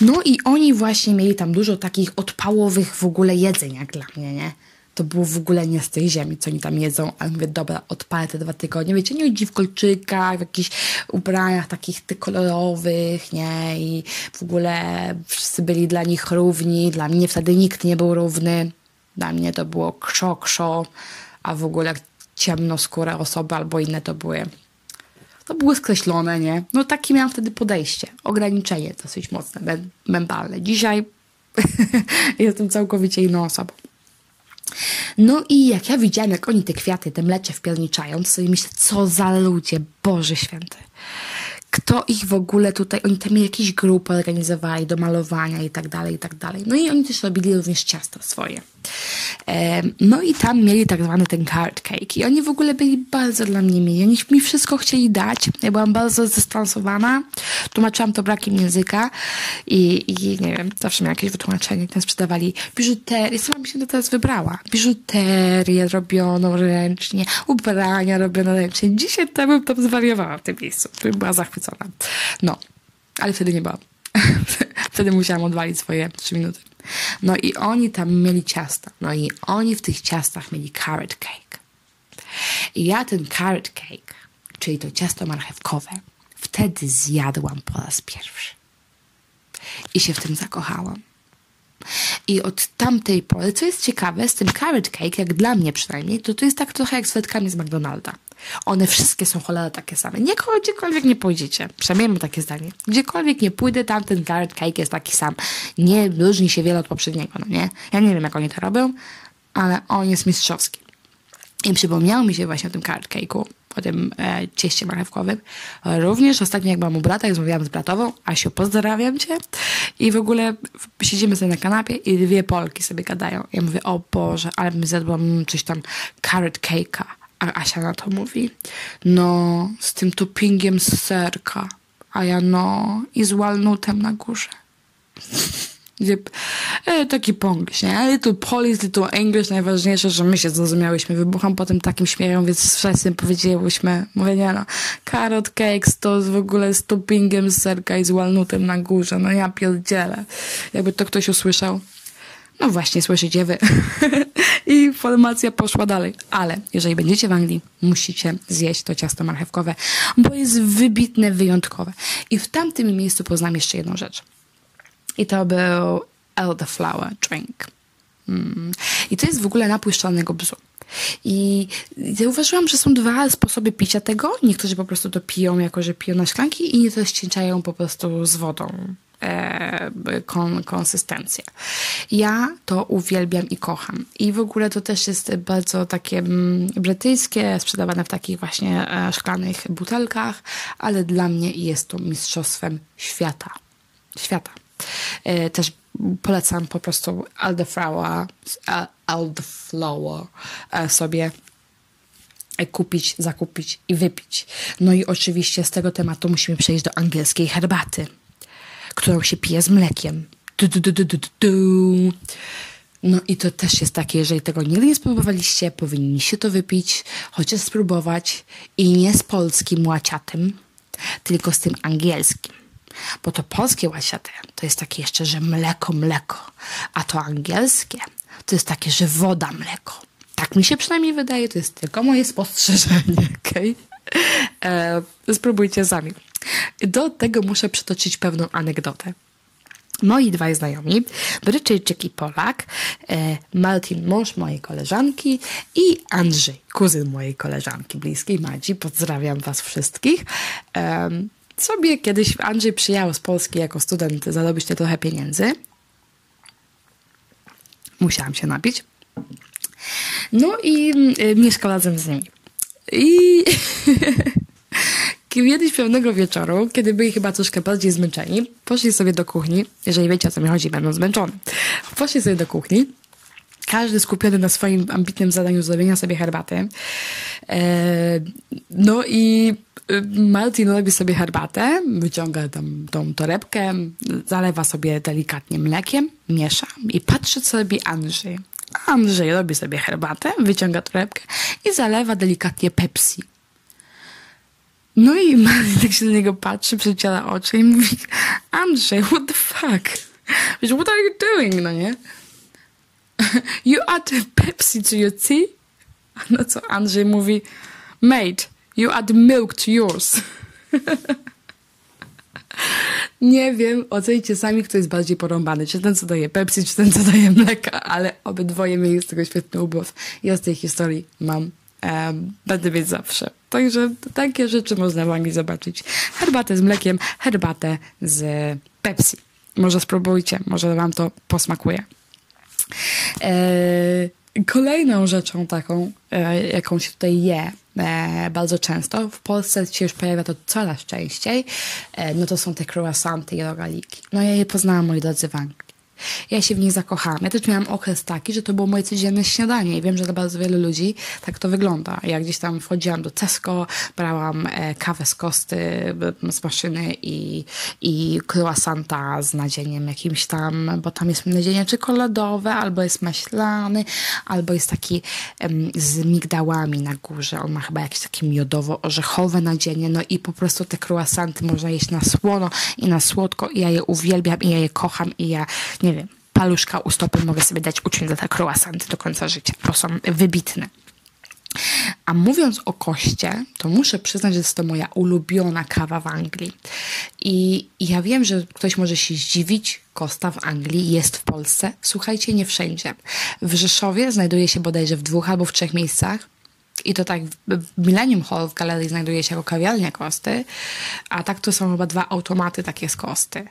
No i oni właśnie mieli tam dużo takich odpałowych w ogóle jedzeń, jak dla mnie, nie? To było w ogóle nie z tej ziemi, co oni tam jedzą, ale mówię, dobra, odpalę te dwa tygodnie, wiecie, nie chodzi w kolczykach, w jakichś ubraniach takich kolorowych, nie, i w ogóle wszyscy byli dla nich równi, dla mnie wtedy nikt nie był równy, dla mnie to było krzo, krzo, a w ogóle ciemnoskóre osoby albo inne to były. To były skreślone, nie? No takie miałam wtedy podejście, ograniczenie dosyć mocne, mentalne. Dzisiaj jestem całkowicie inną osobą. No i jak ja widziałam, jak oni te kwiaty, te mlecze wpierniczają, to sobie myślę, co za ludzie, Boże Święty. Kto ich w ogóle tutaj, oni tam jakieś grupy organizowali do malowania i tak dalej, i tak dalej. No i oni też robili również ciasta swoje. No i tam mieli tak zwany ten carrot cake i oni w ogóle byli bardzo dla mnie mili. Oni mi wszystko chcieli dać. Ja byłam bardzo zestransowana. Tłumaczyłam to brakiem języka i, i nie wiem, zawsze miałam jakieś wytłumaczenie. Tam sprzedawali biżuterię. Sama mi się to teraz wybrała. Biżuterię robioną ręcznie, ubrania robione ręcznie. Dzisiaj to bym tam zwariowała w tym miejscu. Bym była zachwycona. No, ale wtedy nie byłam. wtedy musiałam odwalić swoje trzy minuty. No i oni tam mieli ciasta. No i oni w tych ciastach mieli carrot cake. I ja ten carrot cake, czyli to ciasto marchewkowe, wtedy zjadłam po raz pierwszy. I się w tym zakochałam. I od tamtej pory, co jest ciekawe, z tym carrot cake, jak dla mnie przynajmniej, to to jest tak trochę jak z fletkami z McDonalda. One wszystkie są cholera takie same. Nie, gdziekolwiek nie pójdziecie. Przynajmniej mam takie zdanie. Gdziekolwiek nie pójdę, tam ten carrot cake jest taki sam. Nie różni się wiele od poprzedniego, no nie? Ja nie wiem, jak oni to robią, ale on jest mistrzowski. I przypomniało mi się właśnie o tym carrot cake'u, o tym e, cieście marchewkowym. Również ostatnio jak byłam u brata, jak rozmawiałam z bratową, Asiu, pozdrawiam cię. I w ogóle siedzimy sobie na kanapie i dwie Polki sobie gadają. Ja mówię, o Boże, ale bym zjadła coś tam carrot cake'a. A Asia na to mówi, no, z tym toppingiem z serka. A ja, no, i z walnutem na górze. E, taki ponglish, nie? Tu polish, tu English, najważniejsze, że my się zrozumiałyśmy. Wybucham potem takim śmiechem, więc wszyscy powiedziałyśmy, mówię, nie no, carrot cakes to w ogóle z toppingiem z serka i z walnutem na górze. No ja pierdzielę. Jakby to ktoś usłyszał. No właśnie, słyszycie wy. I informacja poszła dalej. Ale jeżeli będziecie w Anglii, musicie zjeść to ciasto marchewkowe, bo jest wybitne, wyjątkowe. I w tamtym miejscu poznam jeszcze jedną rzecz. I to był elderflower drink. Mm. I to jest w ogóle napój szczelnego bzu. I zauważyłam, że są dwa sposoby picia tego. Niektórzy po prostu to piją, jako że piją na szklanki, i niektórzy ścięczają po prostu z wodą kon, konsystencję. Ja to uwielbiam i kocham. I w ogóle to też jest bardzo takie mm, brytyjskie, sprzedawane w takich właśnie e, szklanych butelkach, ale dla mnie jest to mistrzostwem świata. Świata. E, też polecam po prostu Elderflower e, sobie kupić, zakupić i wypić. No i oczywiście z tego tematu musimy przejść do angielskiej herbaty, którą się pije z mlekiem. Du, du, du, No i to też jest takie, jeżeli tego nigdy nie spróbowaliście, powinniście to wypić, chociaż spróbować i nie z polskim łaciatym, tylko z tym angielskim. Bo to polskie łasiate to jest takie jeszcze, że mleko, mleko, a to angielskie to jest takie, że woda, mleko. Tak mi się przynajmniej wydaje, to jest tylko moje spostrzeżenie, okej? Okay? E, spróbujcie sami. Do tego muszę przytoczyć pewną anegdotę. Moi dwaj znajomi, Brytyjczyk i Polak, e, Martin, mąż mojej koleżanki i Andrzej, kuzyn mojej koleżanki bliskiej, Madzi, pozdrawiam was wszystkich. Sobie kiedyś Andrzej przyjechał z Polski jako student zarobić te trochę pieniędzy. Musiałam się napić. No i y, mieszkał razem z nimi. I kiedyś pewnego wieczoru, kiedy byli chyba troszkę bardziej zmęczeni, poszli sobie do kuchni. Jeżeli wiecie o co mi chodzi, będą zmęczeni. Poszli sobie do kuchni. Każdy skupiony na swoim ambitnym zadaniu zrobienia sobie herbaty. E, no i Martin robi sobie herbatę, wyciąga tam tą torebkę, zalewa sobie delikatnie mlekiem, miesza i patrzy, co robi Andrzej. Andrzej robi sobie herbatę, wyciąga torebkę i zalewa delikatnie Pepsi. No i Martin tak się na niego patrzy, przeciera oczy i mówi Andrzej, what the fuck? What are you doing, no nie? You add Pepsi to your tea? No co Andrzej mówi, mate, You add milk to yours. Nie wiem, ocencie sami, kto jest bardziej porąbany. Czy ten, co daje Pepsi, czy ten, co daje mleka, ale obydwoje mieli z tego świetny ubów. Ja z tej historii mam, będę mieć zawsze. Także takie rzeczy można wami zobaczyć. Herbatę z mlekiem, herbatę z Pepsi. Może spróbujcie, może wam to posmakuje. Eee, Kolejną rzeczą taką, e, jaką się tutaj je e, bardzo często, w Polsce się już pojawia to coraz częściej, e, no to są te croissanty i rogaliki. No ja je poznałam, moi drodzy, w Anglii. Ja się w nich zakochałam. Ja też miałam okres taki, że to było moje codzienne śniadanie i wiem, że dla bardzo wielu ludzi tak to wygląda. Ja gdzieś tam wchodziłam do Tesco, brałam e, kawę z kosty z maszyny i, i croissanta z nadzieniem jakimś tam, bo tam jest nadzienie czekoladowe, albo jest maślany, albo jest taki z migdałami na górze. On ma chyba jakieś takie miodowo-orzechowe nadzienie, no i po prostu te croissanty można jeść na słono i na słodko i ja je uwielbiam i ja je kocham i ja nie wiem, paluszka u stopy mogę sobie dać uciąć za te croissanty do końca życia, bo są wybitne. A mówiąc o koście, to muszę przyznać, że jest to moja ulubiona kawa w Anglii. I ja wiem, że ktoś może się zdziwić, Kosta w Anglii jest w Polsce. Słuchajcie, nie wszędzie. W Rzeszowie znajduje się bodajże w dwóch albo w trzech miejscach. I to tak w Millennium Hall w galerii znajduje się jako kawiarnia Kosty, a tak to są chyba dwa automaty takie z Kosty.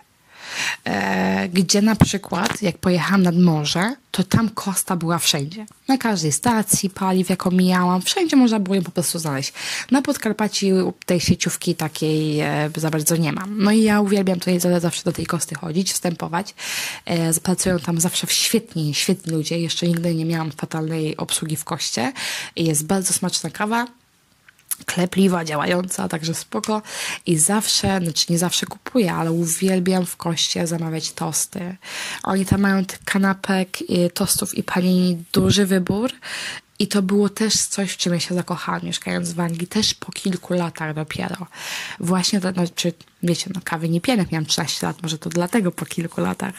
E, gdzie na przykład, jak pojechałam nad morze, to tam Kosta była wszędzie. Na każdej stacji paliw, jaką mijałam, wszędzie można było ją po prostu znaleźć. Na Podkarpaciu tej sieciówki takiej e, za bardzo nie mam. No i ja uwielbiam tutaj zawsze do tej Kosty chodzić, wstępować. E, pracują tam zawsze świetni, świetni ludzie. Jeszcze nigdy nie miałam fatalnej obsługi w Koście. Jest bardzo smaczna kawa klepliwa, działająca, także spoko. I zawsze, znaczy nie zawsze kupuję, ale uwielbiam w koście zamawiać tosty. Oni tam mają tych kanapek, i tostów i panini duży wybór. I to było też coś, w czym ja się zakochałam, mieszkając w Anglii, też po kilku latach dopiero. Właśnie to, znaczy, wiecie, no kawy nie piję, miałam 13 lat, może to dlatego po kilku latach.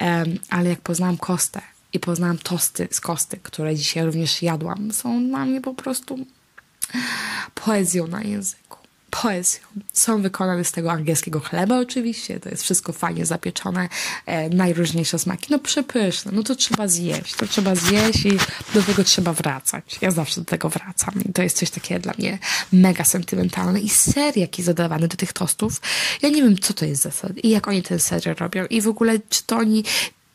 Um, ale jak poznałam kostę i poznałam tosty z kosty, które dzisiaj również jadłam, są dla mnie po prostu poezją na języku. Poezją. Są wykonane z tego angielskiego chleba oczywiście, to jest wszystko fajnie zapieczone, e, najróżniejsze smaki, no przepyszne, no to trzeba zjeść, to trzeba zjeść i do tego trzeba wracać. Ja zawsze do tego wracam i to jest coś takiego dla mnie mega sentymentalne i ser jaki zadawany do tych tostów, ja nie wiem co to jest za ser i jak oni ten ser robią i w ogóle czy to oni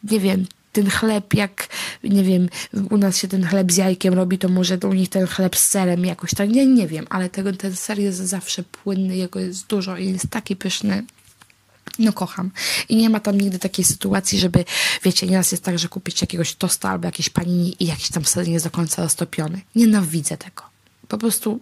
nie wiem, ten chleb, jak nie wiem, u nas się ten chleb z jajkiem robi, to może u nich ten chleb z serem jakoś tak, nie, nie wiem, ale tego, ten ser jest zawsze płynny, jego jest dużo i jest taki pyszny. No kocham. I nie ma tam nigdy takiej sytuacji, żeby, wiecie, nieraz jest tak, że kupić jakiegoś tosta albo jakieś panini i jakiś tam ser nie jest do końca roztopiony. Nienawidzę tego. Po prostu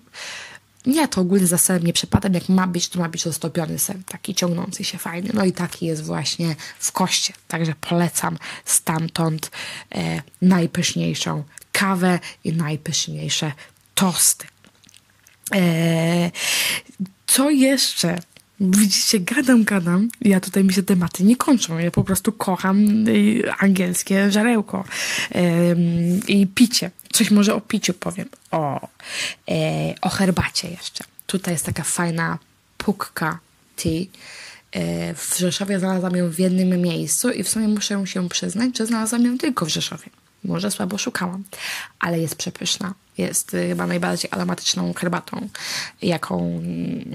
nie, to ogólnie za serem nie przepadam. Jak ma być, to ma być roztopiony ser, taki ciągnący się fajny. No i taki jest właśnie w koście. Także polecam stamtąd e, najpyszniejszą kawę i najpyszniejsze tosty. E, co jeszcze? Widzicie, gadam, gadam. Ja tutaj mi się tematy nie kończą. Ja po prostu kocham y, angielskie żarełko i picie. Coś może o piciu powiem. O, e, o herbacie jeszcze. Tutaj jest taka fajna pukka tea. E, w Rzeszowie znalazłam ją w jednym miejscu i w sumie muszę się przyznać, że znalazłam ją tylko w Rzeszowie. Może słabo szukałam, ale jest przepyszna. Jest y, chyba najbardziej aromatyczną herbatą, jaką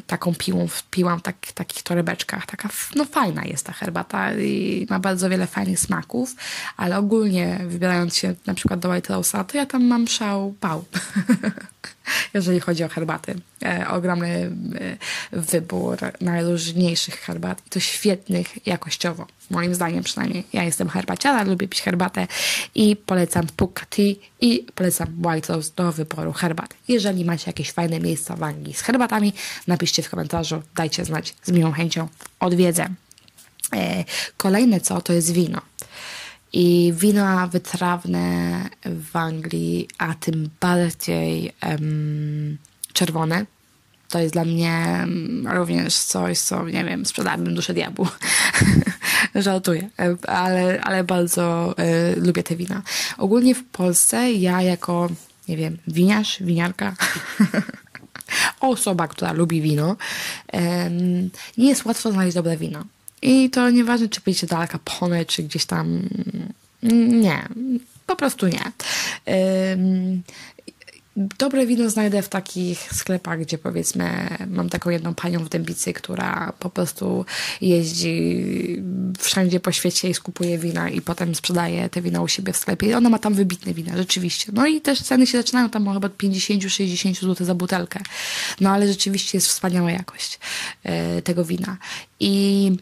taką piłą piłam w tak, takich torebeczkach. Taka no fajna jest ta herbata i ma bardzo wiele fajnych smaków, ale ogólnie wybierając się na przykład do White Rose'a, to ja tam mam szał pał. jeżeli chodzi o herbaty. E, ogromny e, wybór najróżniejszych herbat i to świetnych jakościowo. Moim zdaniem przynajmniej. Ja jestem herbaciara, lubię pić herbatę i polecam Puka Tea i polecam White Rose do wyboru herbat. Jeżeli macie jakieś fajne miejsca w Anglii z herbatami, napiszcie w komentarzu, dajcie znać, z miłą chęcią odwiedzę. E, kolejne co, to jest wino. I wina wytrawne w Anglii, a tym bardziej um, czerwone, to jest dla mnie również coś, co, nie wiem, sprzedałabym duszę diabłu. Żartuję, ale, ale bardzo y, lubię te wina. Ogólnie w Polsce ja jako, nie wiem, winiarz, winiarka, osoba, która lubi wino, y, nie jest łatwo znaleźć dobre wino. I to nieważne, czy pójdziecie do Al czy gdzieś tam. Nie, po prostu nie. Dobre wino znajdę w takich sklepach, gdzie powiedzmy mam taką jedną panią w Dębicy, która po prostu jeździ wszędzie po świecie i skupuje wina i potem sprzedaje te wina u siebie w sklepie. Ona ma tam wybitne wina, rzeczywiście. No i też ceny się zaczynają tam chyba od 50-60 zł za butelkę. No ale rzeczywiście jest wspaniała jakość e, tego wina. I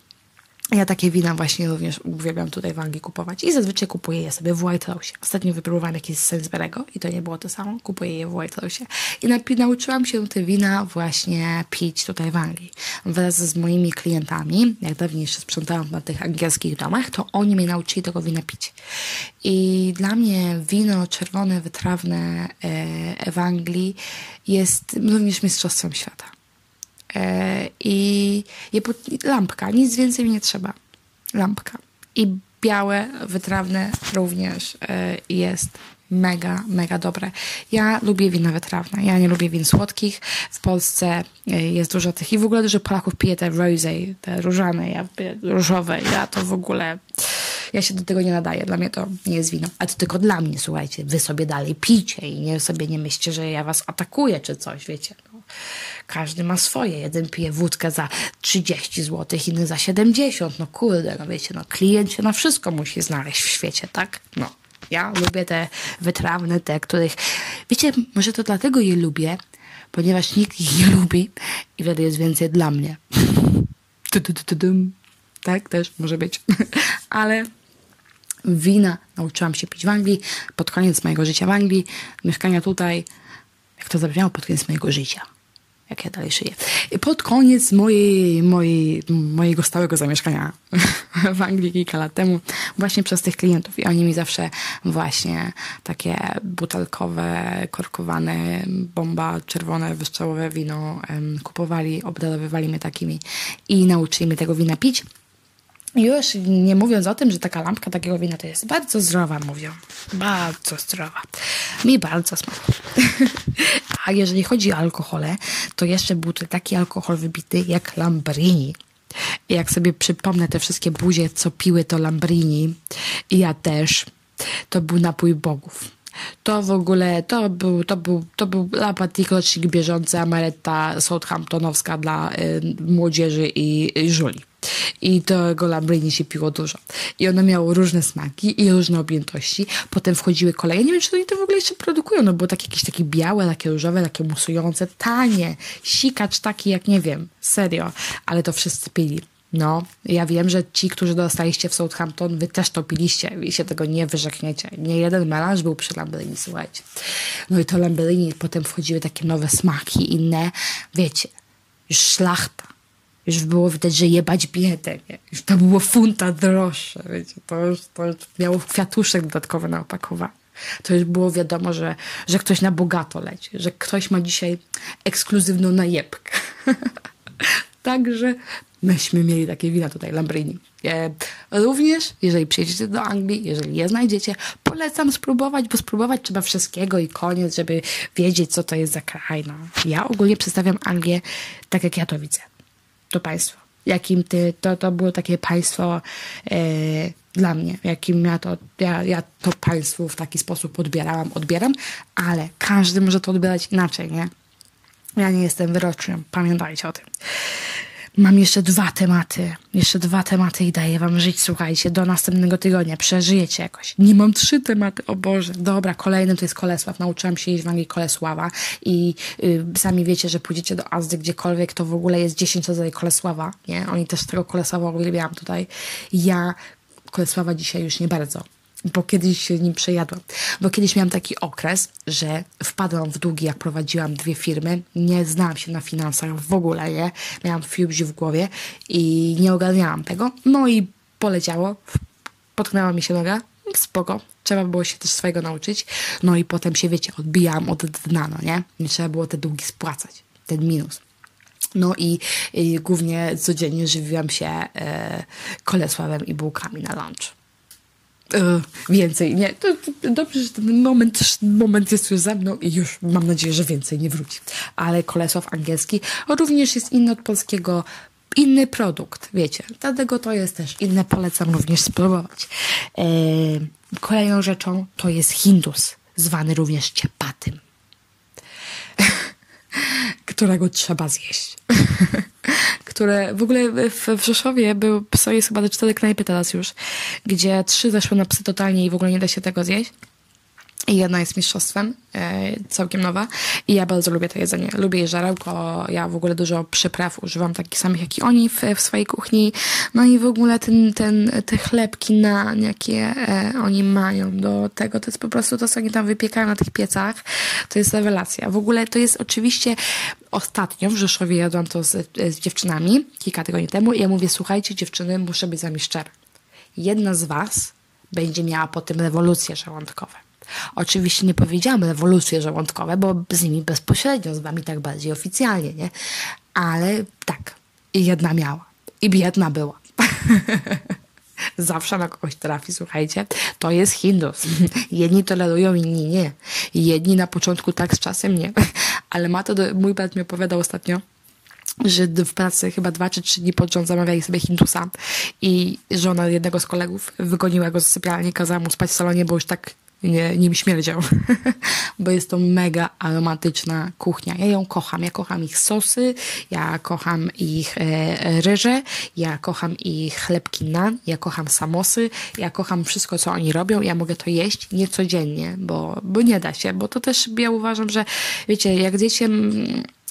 Ja takie wina właśnie również uwielbiam tutaj w Anglii kupować i zazwyczaj kupuję je sobie w White House. Ostatnio wypróbowałam jakieś z Sainsbury'ego i to nie było to samo. Kupuję je w White House. I nauczyłam się te wina właśnie pić tutaj w Anglii. Wraz z moimi klientami, jak dawniej jeszcze sprzątałam na tych angielskich domach, to oni mnie nauczyli tego wina pić. I dla mnie wino czerwone, wytrawne e, w Anglii jest również mistrzostwem świata. E, I lampka, nic więcej mi nie trzeba. Lampka. I białe, wytrawne również e, jest mega, mega dobre. Ja lubię wina wytrawne. Ja nie lubię win słodkich. W Polsce e, jest dużo tych i w ogóle dużo Polaków pije te rosé, te różane, ja, różowe. Ja to w ogóle ja się do tego nie nadaję. Dla mnie to nie jest wino. A to tylko dla mnie, słuchajcie. Wy sobie dalej picie i nie sobie nie myślcie, że ja was atakuję czy coś, wiecie. Każdy ma swoje. Jeden pije wódkę za 30 zł, inny za 70. No kurde, no wiecie, no klient się na wszystko musi znaleźć w świecie, tak? No. Ja lubię te wytrawne, te, których... Wiecie, może to dlatego je lubię, ponieważ nikt ich nie lubi i wtedy jest więcej dla mnie. Tak, też może być. Ale wina nauczyłam się pić w Anglii pod koniec mojego życia w Anglii, mieszkania tutaj, jak to zabrzmiało, pod koniec mojego życia jak ja dalej żyję. Pod koniec mojej, mojej, mojego stałego zamieszkania w Anglii kilka lat temu, właśnie przez tych klientów. I oni mi zawsze właśnie takie butelkowe, korkowane, bomba, czerwone, wystrzałowe wino kupowali, obdarowywali mnie takimi i nauczyli mnie tego wina pić. Już nie mówiąc o tym, że taka lampka takiego wina to jest bardzo zdrowa, mówią. Bardzo zdrowa. Mi bardzo smakuje. A jeżeli chodzi o alkohole, to jeszcze był to taki alkohol wybity jak Lambrini. Jak sobie przypomnę te wszystkie buzie, co piły to Lambrini, i ja też, to był napój bogów. To w ogóle, to był, to był, to był Lapatik rocznik bieżący, Amaretta Southamptonowska dla y, młodzieży i, i żuli. I tego Lambrini się piło dużo. I ono miało różne smaki i różne objętości. Potem wchodziły kolejne. Nie wiem, czy oni to w ogóle jeszcze produkują. No było takie, jakieś takie białe, takie różowe, takie musujące, tanie. Sikacz taki jak, nie wiem, serio. Ale to wszyscy pili. No, ja wiem, że ci, którzy dostaliście w Southampton, wy też to piliście i się tego nie wyrzekniecie. Nie jeden melanż był przy Lambrini, słuchajcie. No i to Lambrini, potem wchodziły takie nowe smaki, inne, wiecie, już szlachta już było widać, że jebać biedę, nie? Już to było funta droższe, wiecie, to już, to już miało kwiatuszek dodatkowy na opakowaniu. To już było wiadomo, że, że ktoś na bogato leci, że ktoś ma dzisiaj ekskluzywną najebkę. Także myśmy mieli takie wina tutaj, Lambrini. E, również, jeżeli przyjedziecie do Anglii, jeżeli je znajdziecie, polecam spróbować, bo spróbować trzeba wszystkiego i koniec, żeby wiedzieć, co to jest za kraj. No. Ja ogólnie przedstawiam Anglię tak, jak ja to widzę to państwo. Jakim ty, to, to było takie państwo e, dla mnie, jakim ja to, ja, ja to państwo w taki sposób odbierałam, odbieram, ale każdy może to odbierać inaczej, nie? Ja nie jestem wyrocznym, pamiętajcie o tym. Mam jeszcze dwa tematy. Jeszcze dwa tematy i daję wam żyć, słuchajcie, do następnego tygodnia. Przeżyjecie jakoś. Nie mam trzy tematy, o Boże. Dobra, kolejnym to jest Kolesław. Nauczyłam się jeść w Anglii Kolesława i y, sami wiecie, że pójdziecie do Azdy gdziekolwiek, to w ogóle jest 10 rodzajów Kolesława, nie? Oni też tego Kolesława uwielbiałam tutaj. Ja Kolesława dzisiaj już nie bardzo bo kiedyś się nim przejadłam. Bo kiedyś miałam taki okres, że wpadłam w długi, jak prowadziłam dwie firmy. Nie znałam się na finansach w ogóle, nie? Miałam fiubzi w głowie i nie ogarniałam tego. No i poleciało. Potknęła mi się noga. Spoko. Trzeba było się też swojego nauczyć. No i potem się, wiecie, odbijałam od dna, no nie? Nie trzeba było te długi spłacać. Ten minus. No i, i głównie codziennie żywiłam się e, kolesławem i bułkami na lunch więcej. Nie, to, to, dobrze, że ten moment, moment jest już za mną i już mam nadzieję, że więcej nie wróci. Ale Kolesław angielski również jest inny od polskiego inny produkt, wiecie. Dlatego to jest też inne, polecam również spróbować. E, kolejną rzeczą to jest Hindus, zwany również ciepatym, którego trzeba zjeść. które w ogóle w, w Rzeszowie był, jest chyba cztery knajpy teraz już, gdzie trzy zeszły na psy totalnie i w ogóle nie da się tego zjeść. Jedna jest mistrzostwem, e, całkiem nowa i ja bardzo lubię to jedzenie. Lubię jej żarełko, ja w ogóle dużo przypraw używam takich samych jak i oni w, w swojej kuchni. No i w ogóle ten, ten, te chlebki na jakie e, oni mają do tego, to jest po prostu to, co oni tam wypiekają na tych piecach, to jest rewelacja. W ogóle to jest oczywiście ostatnio w Rzeszowie jadłam to z, z dziewczynami kilka tygodni temu i ja mówię, słuchajcie dziewczyny, muszę być z wami szczera. Jedna z was będzie miała potem rewolucje żołądkowe. Oczywiście nie powiedziałam rewolucje żołądkowe, bo z nimi bezpośrednio, z wami tak bardziej oficjalnie, nie? Ale tak, i jedna miała. I biedna była. Zawsze na kogoś trafi, słuchajcie. To jest Hindus. Jedni tolerują, inni nie. Jedni na początku tak, z czasem nie. Ale ma to, do, mój brat mi opowiadał ostatnio, że w pracy chyba dwa czy trzy dni pod rząd zamawiali sobie Hindusa i żona jednego z kolegów wygoniła go z sypialni, kazała mu spać w salonie, bo już tak nie, nim śmierdział, bo jest to mega aromatyczna kuchnia. Ja ją kocham. Ja kocham ich sosy, ja kocham ich e, ryże, ja kocham ich chlebki nan, ja kocham samosy, ja kocham wszystko, co oni robią. Ja mogę to jeść nie codziennie, bo, bo nie da się, bo to też ja uważam, że wiecie, jak jecie,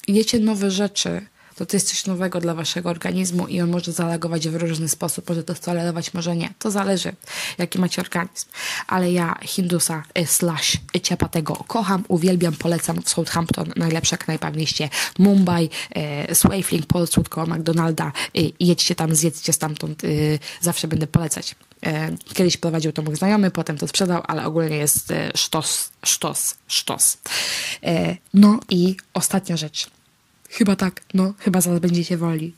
jecie nowe rzeczy, to to jest coś nowego dla waszego organizmu i on może zareagować w różny sposób. Może to tolerować, może nie. To zależy, jaki macie organizm. Ale ja Hindusa e, slash ciapatego kocham, uwielbiam, polecam w Southampton, najlepsze knajpa w mieście, Mumbai, e, Swafling, Portsmouth koło McDonalda. E, jedźcie tam, zjedzcie stamtąd. E, zawsze będę polecać. E, kiedyś prowadził to mój znajomy, potem to sprzedał, ale ogólnie jest e, sztos, sztos, sztos. E, no i ostatnia rzecz Chyba tak, no, chyba zaraz będziecie woli.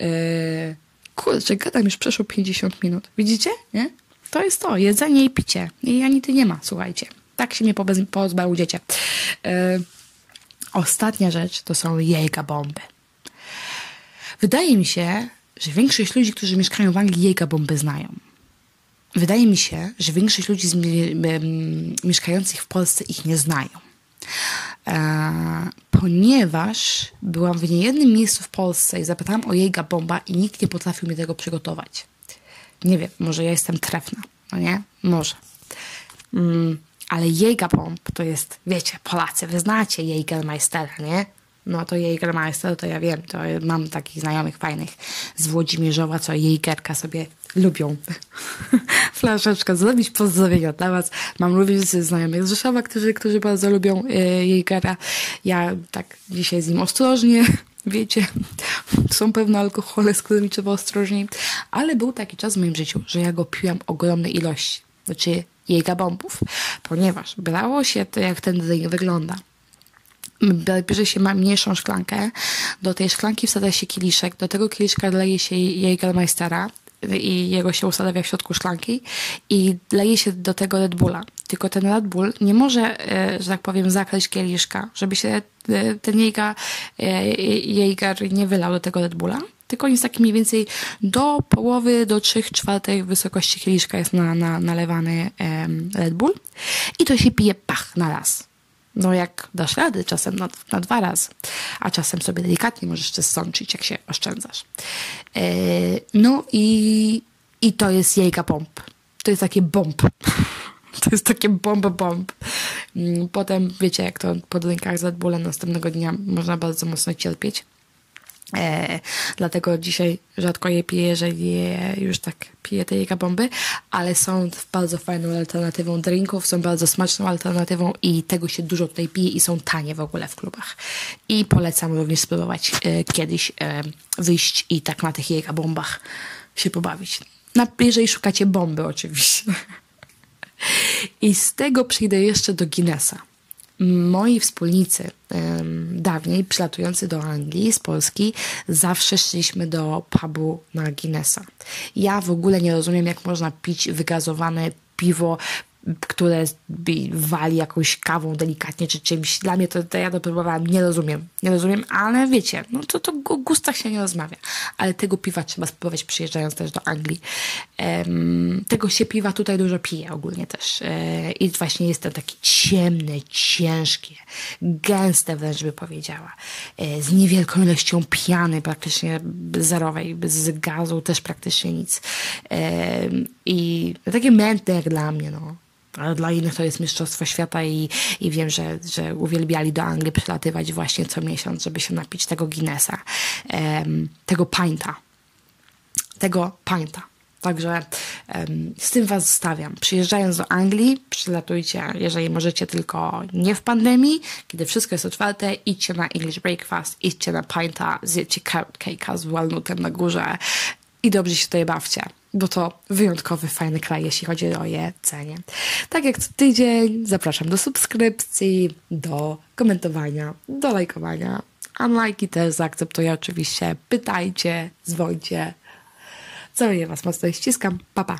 Eee, kurczę, gadam już przeszło 50 minut. Widzicie? Nie? To jest to, jedzenie i picie. I ani ty nie ma, słuchajcie. Tak się mnie pozbały dziecię. Eee, ostatnia rzecz to są jejka bomby. Wydaje mi się, że większość ludzi, którzy mieszkają w Anglii, jejka bomby znają. Wydaje mi się, że większość ludzi mieszkających w Polsce ich nie znają. E, ponieważ byłam w niejednym miejscu w Polsce i zapytałam o jej bomba i nikt nie potrafił mi tego przygotować. Nie wiem, może ja jestem trefna, no nie? Może. Mm, ale Jägerbomb to jest, wiecie, Polacy, wy znacie Jägermeistera, nie? No to Jägermeister to ja wiem, to mam takich znajomych fajnych z Włodzimierzowa, co Jägerka sobie lubią. Flaszeczka, zrobić pozdrowienia dla was. Mam również znajomych z Rzeszowa, którzy, którzy bardzo lubią e, Jägera. Ja tak dzisiaj z nim ostrożnie, wiecie, są pewne alkohole, z którymi trzeba ostrożniej, ale był taki czas w moim życiu, że ja go piłam ogromne ilości, znaczy jego bombów, ponieważ brało się to, jak ten drink wygląda bierze się mniejszą szklankę, do tej szklanki wsadza się kieliszek, do tego kieliszka leje się Jägermeistera i jego się ustawia w środku szklanki i leje się do tego Red Bulla. Tylko ten Red Bull nie może, e, że tak powiem, zakryć kieliszka, żeby się e, ten Jäger, Jäger nie wylał do tego Red Bulla, tylko jest taki mniej więcej do połowy, do trzech czwartej wysokości kieliszka jest na, na, nalewany Red Bull i to się pije pach na raz. No jak dasz rady, czasem na, na dwa razy, a czasem sobie delikatnie możesz jeszcze sączyć, jak się oszczędzasz. E, no i, i to jest jejka bomb. To jest takie bomb. To jest takie bomba bomb. Mm, potem wiecie, jak to po drinkach z Red następnego dnia można bardzo mocno cierpieć. E, dlatego dzisiaj rzadko je piję, jeżeli je już tak piję te jaka bomby, ale są bardzo fajną alternatywą drinków, są bardzo smaczną alternatywą i tego się dużo tutaj pije i są tanie w ogóle w klubach. I polecam również spróbować e, kiedyś e, wyjść i tak na tych jaka bombach się pobawić. Na, jeżeli szukacie bomby oczywiście. I z tego przyjdę jeszcze do Guinnessa moi wspólnicy dawniej przylatujący do Anglii z Polski zawsze szliśmy do pubu na Guinnessa. Ja w ogóle nie rozumiem, jak można pić wygazowane piwo które wali jakąś kawą delikatnie czy czymś. Dla mnie to, to ja to próbowałam, nie rozumiem. Nie rozumiem, ale wiecie, no to, to o gustach się nie rozmawia. Ale tego piwa trzeba spróbować przyjeżdżając też do Anglii. Um, tego się piwa tutaj dużo pije ogólnie też. E, I właśnie jest to takie ciemne, ciężkie, gęste wręcz by powiedziała. E, z niewielką ilością piany, praktycznie zerowej, bez gazu też praktycznie nic. E, I takie mętne jak dla mnie, no ale dla innych to jest Mistrzostwo Świata i, i wiem, że, że uwielbiali do Anglii przylatywać właśnie co miesiąc, żeby się napić tego Guinnessa, um, tego pinta. Tego pinta. Także um, z tym Was zostawiam. Przyjeżdżając do Anglii, przylatujcie, jeżeli możecie, tylko nie w pandemii, kiedy wszystko jest otwarte, idźcie na English Breakfast, idźcie na pinta, zjedźcie carrot z walnutem na górze i dobrze się tutaj bawcie, bo to wyjątkowy, fajny kraj, jeśli chodzi o jedzenie. Tak jak co tydzień, zapraszam do subskrypcji, do komentowania, do lajkowania. Lajki też zaakceptuję oczywiście. Pytajcie, dzwońcie. Całuję Was mocno i ściskam. Pa, pa.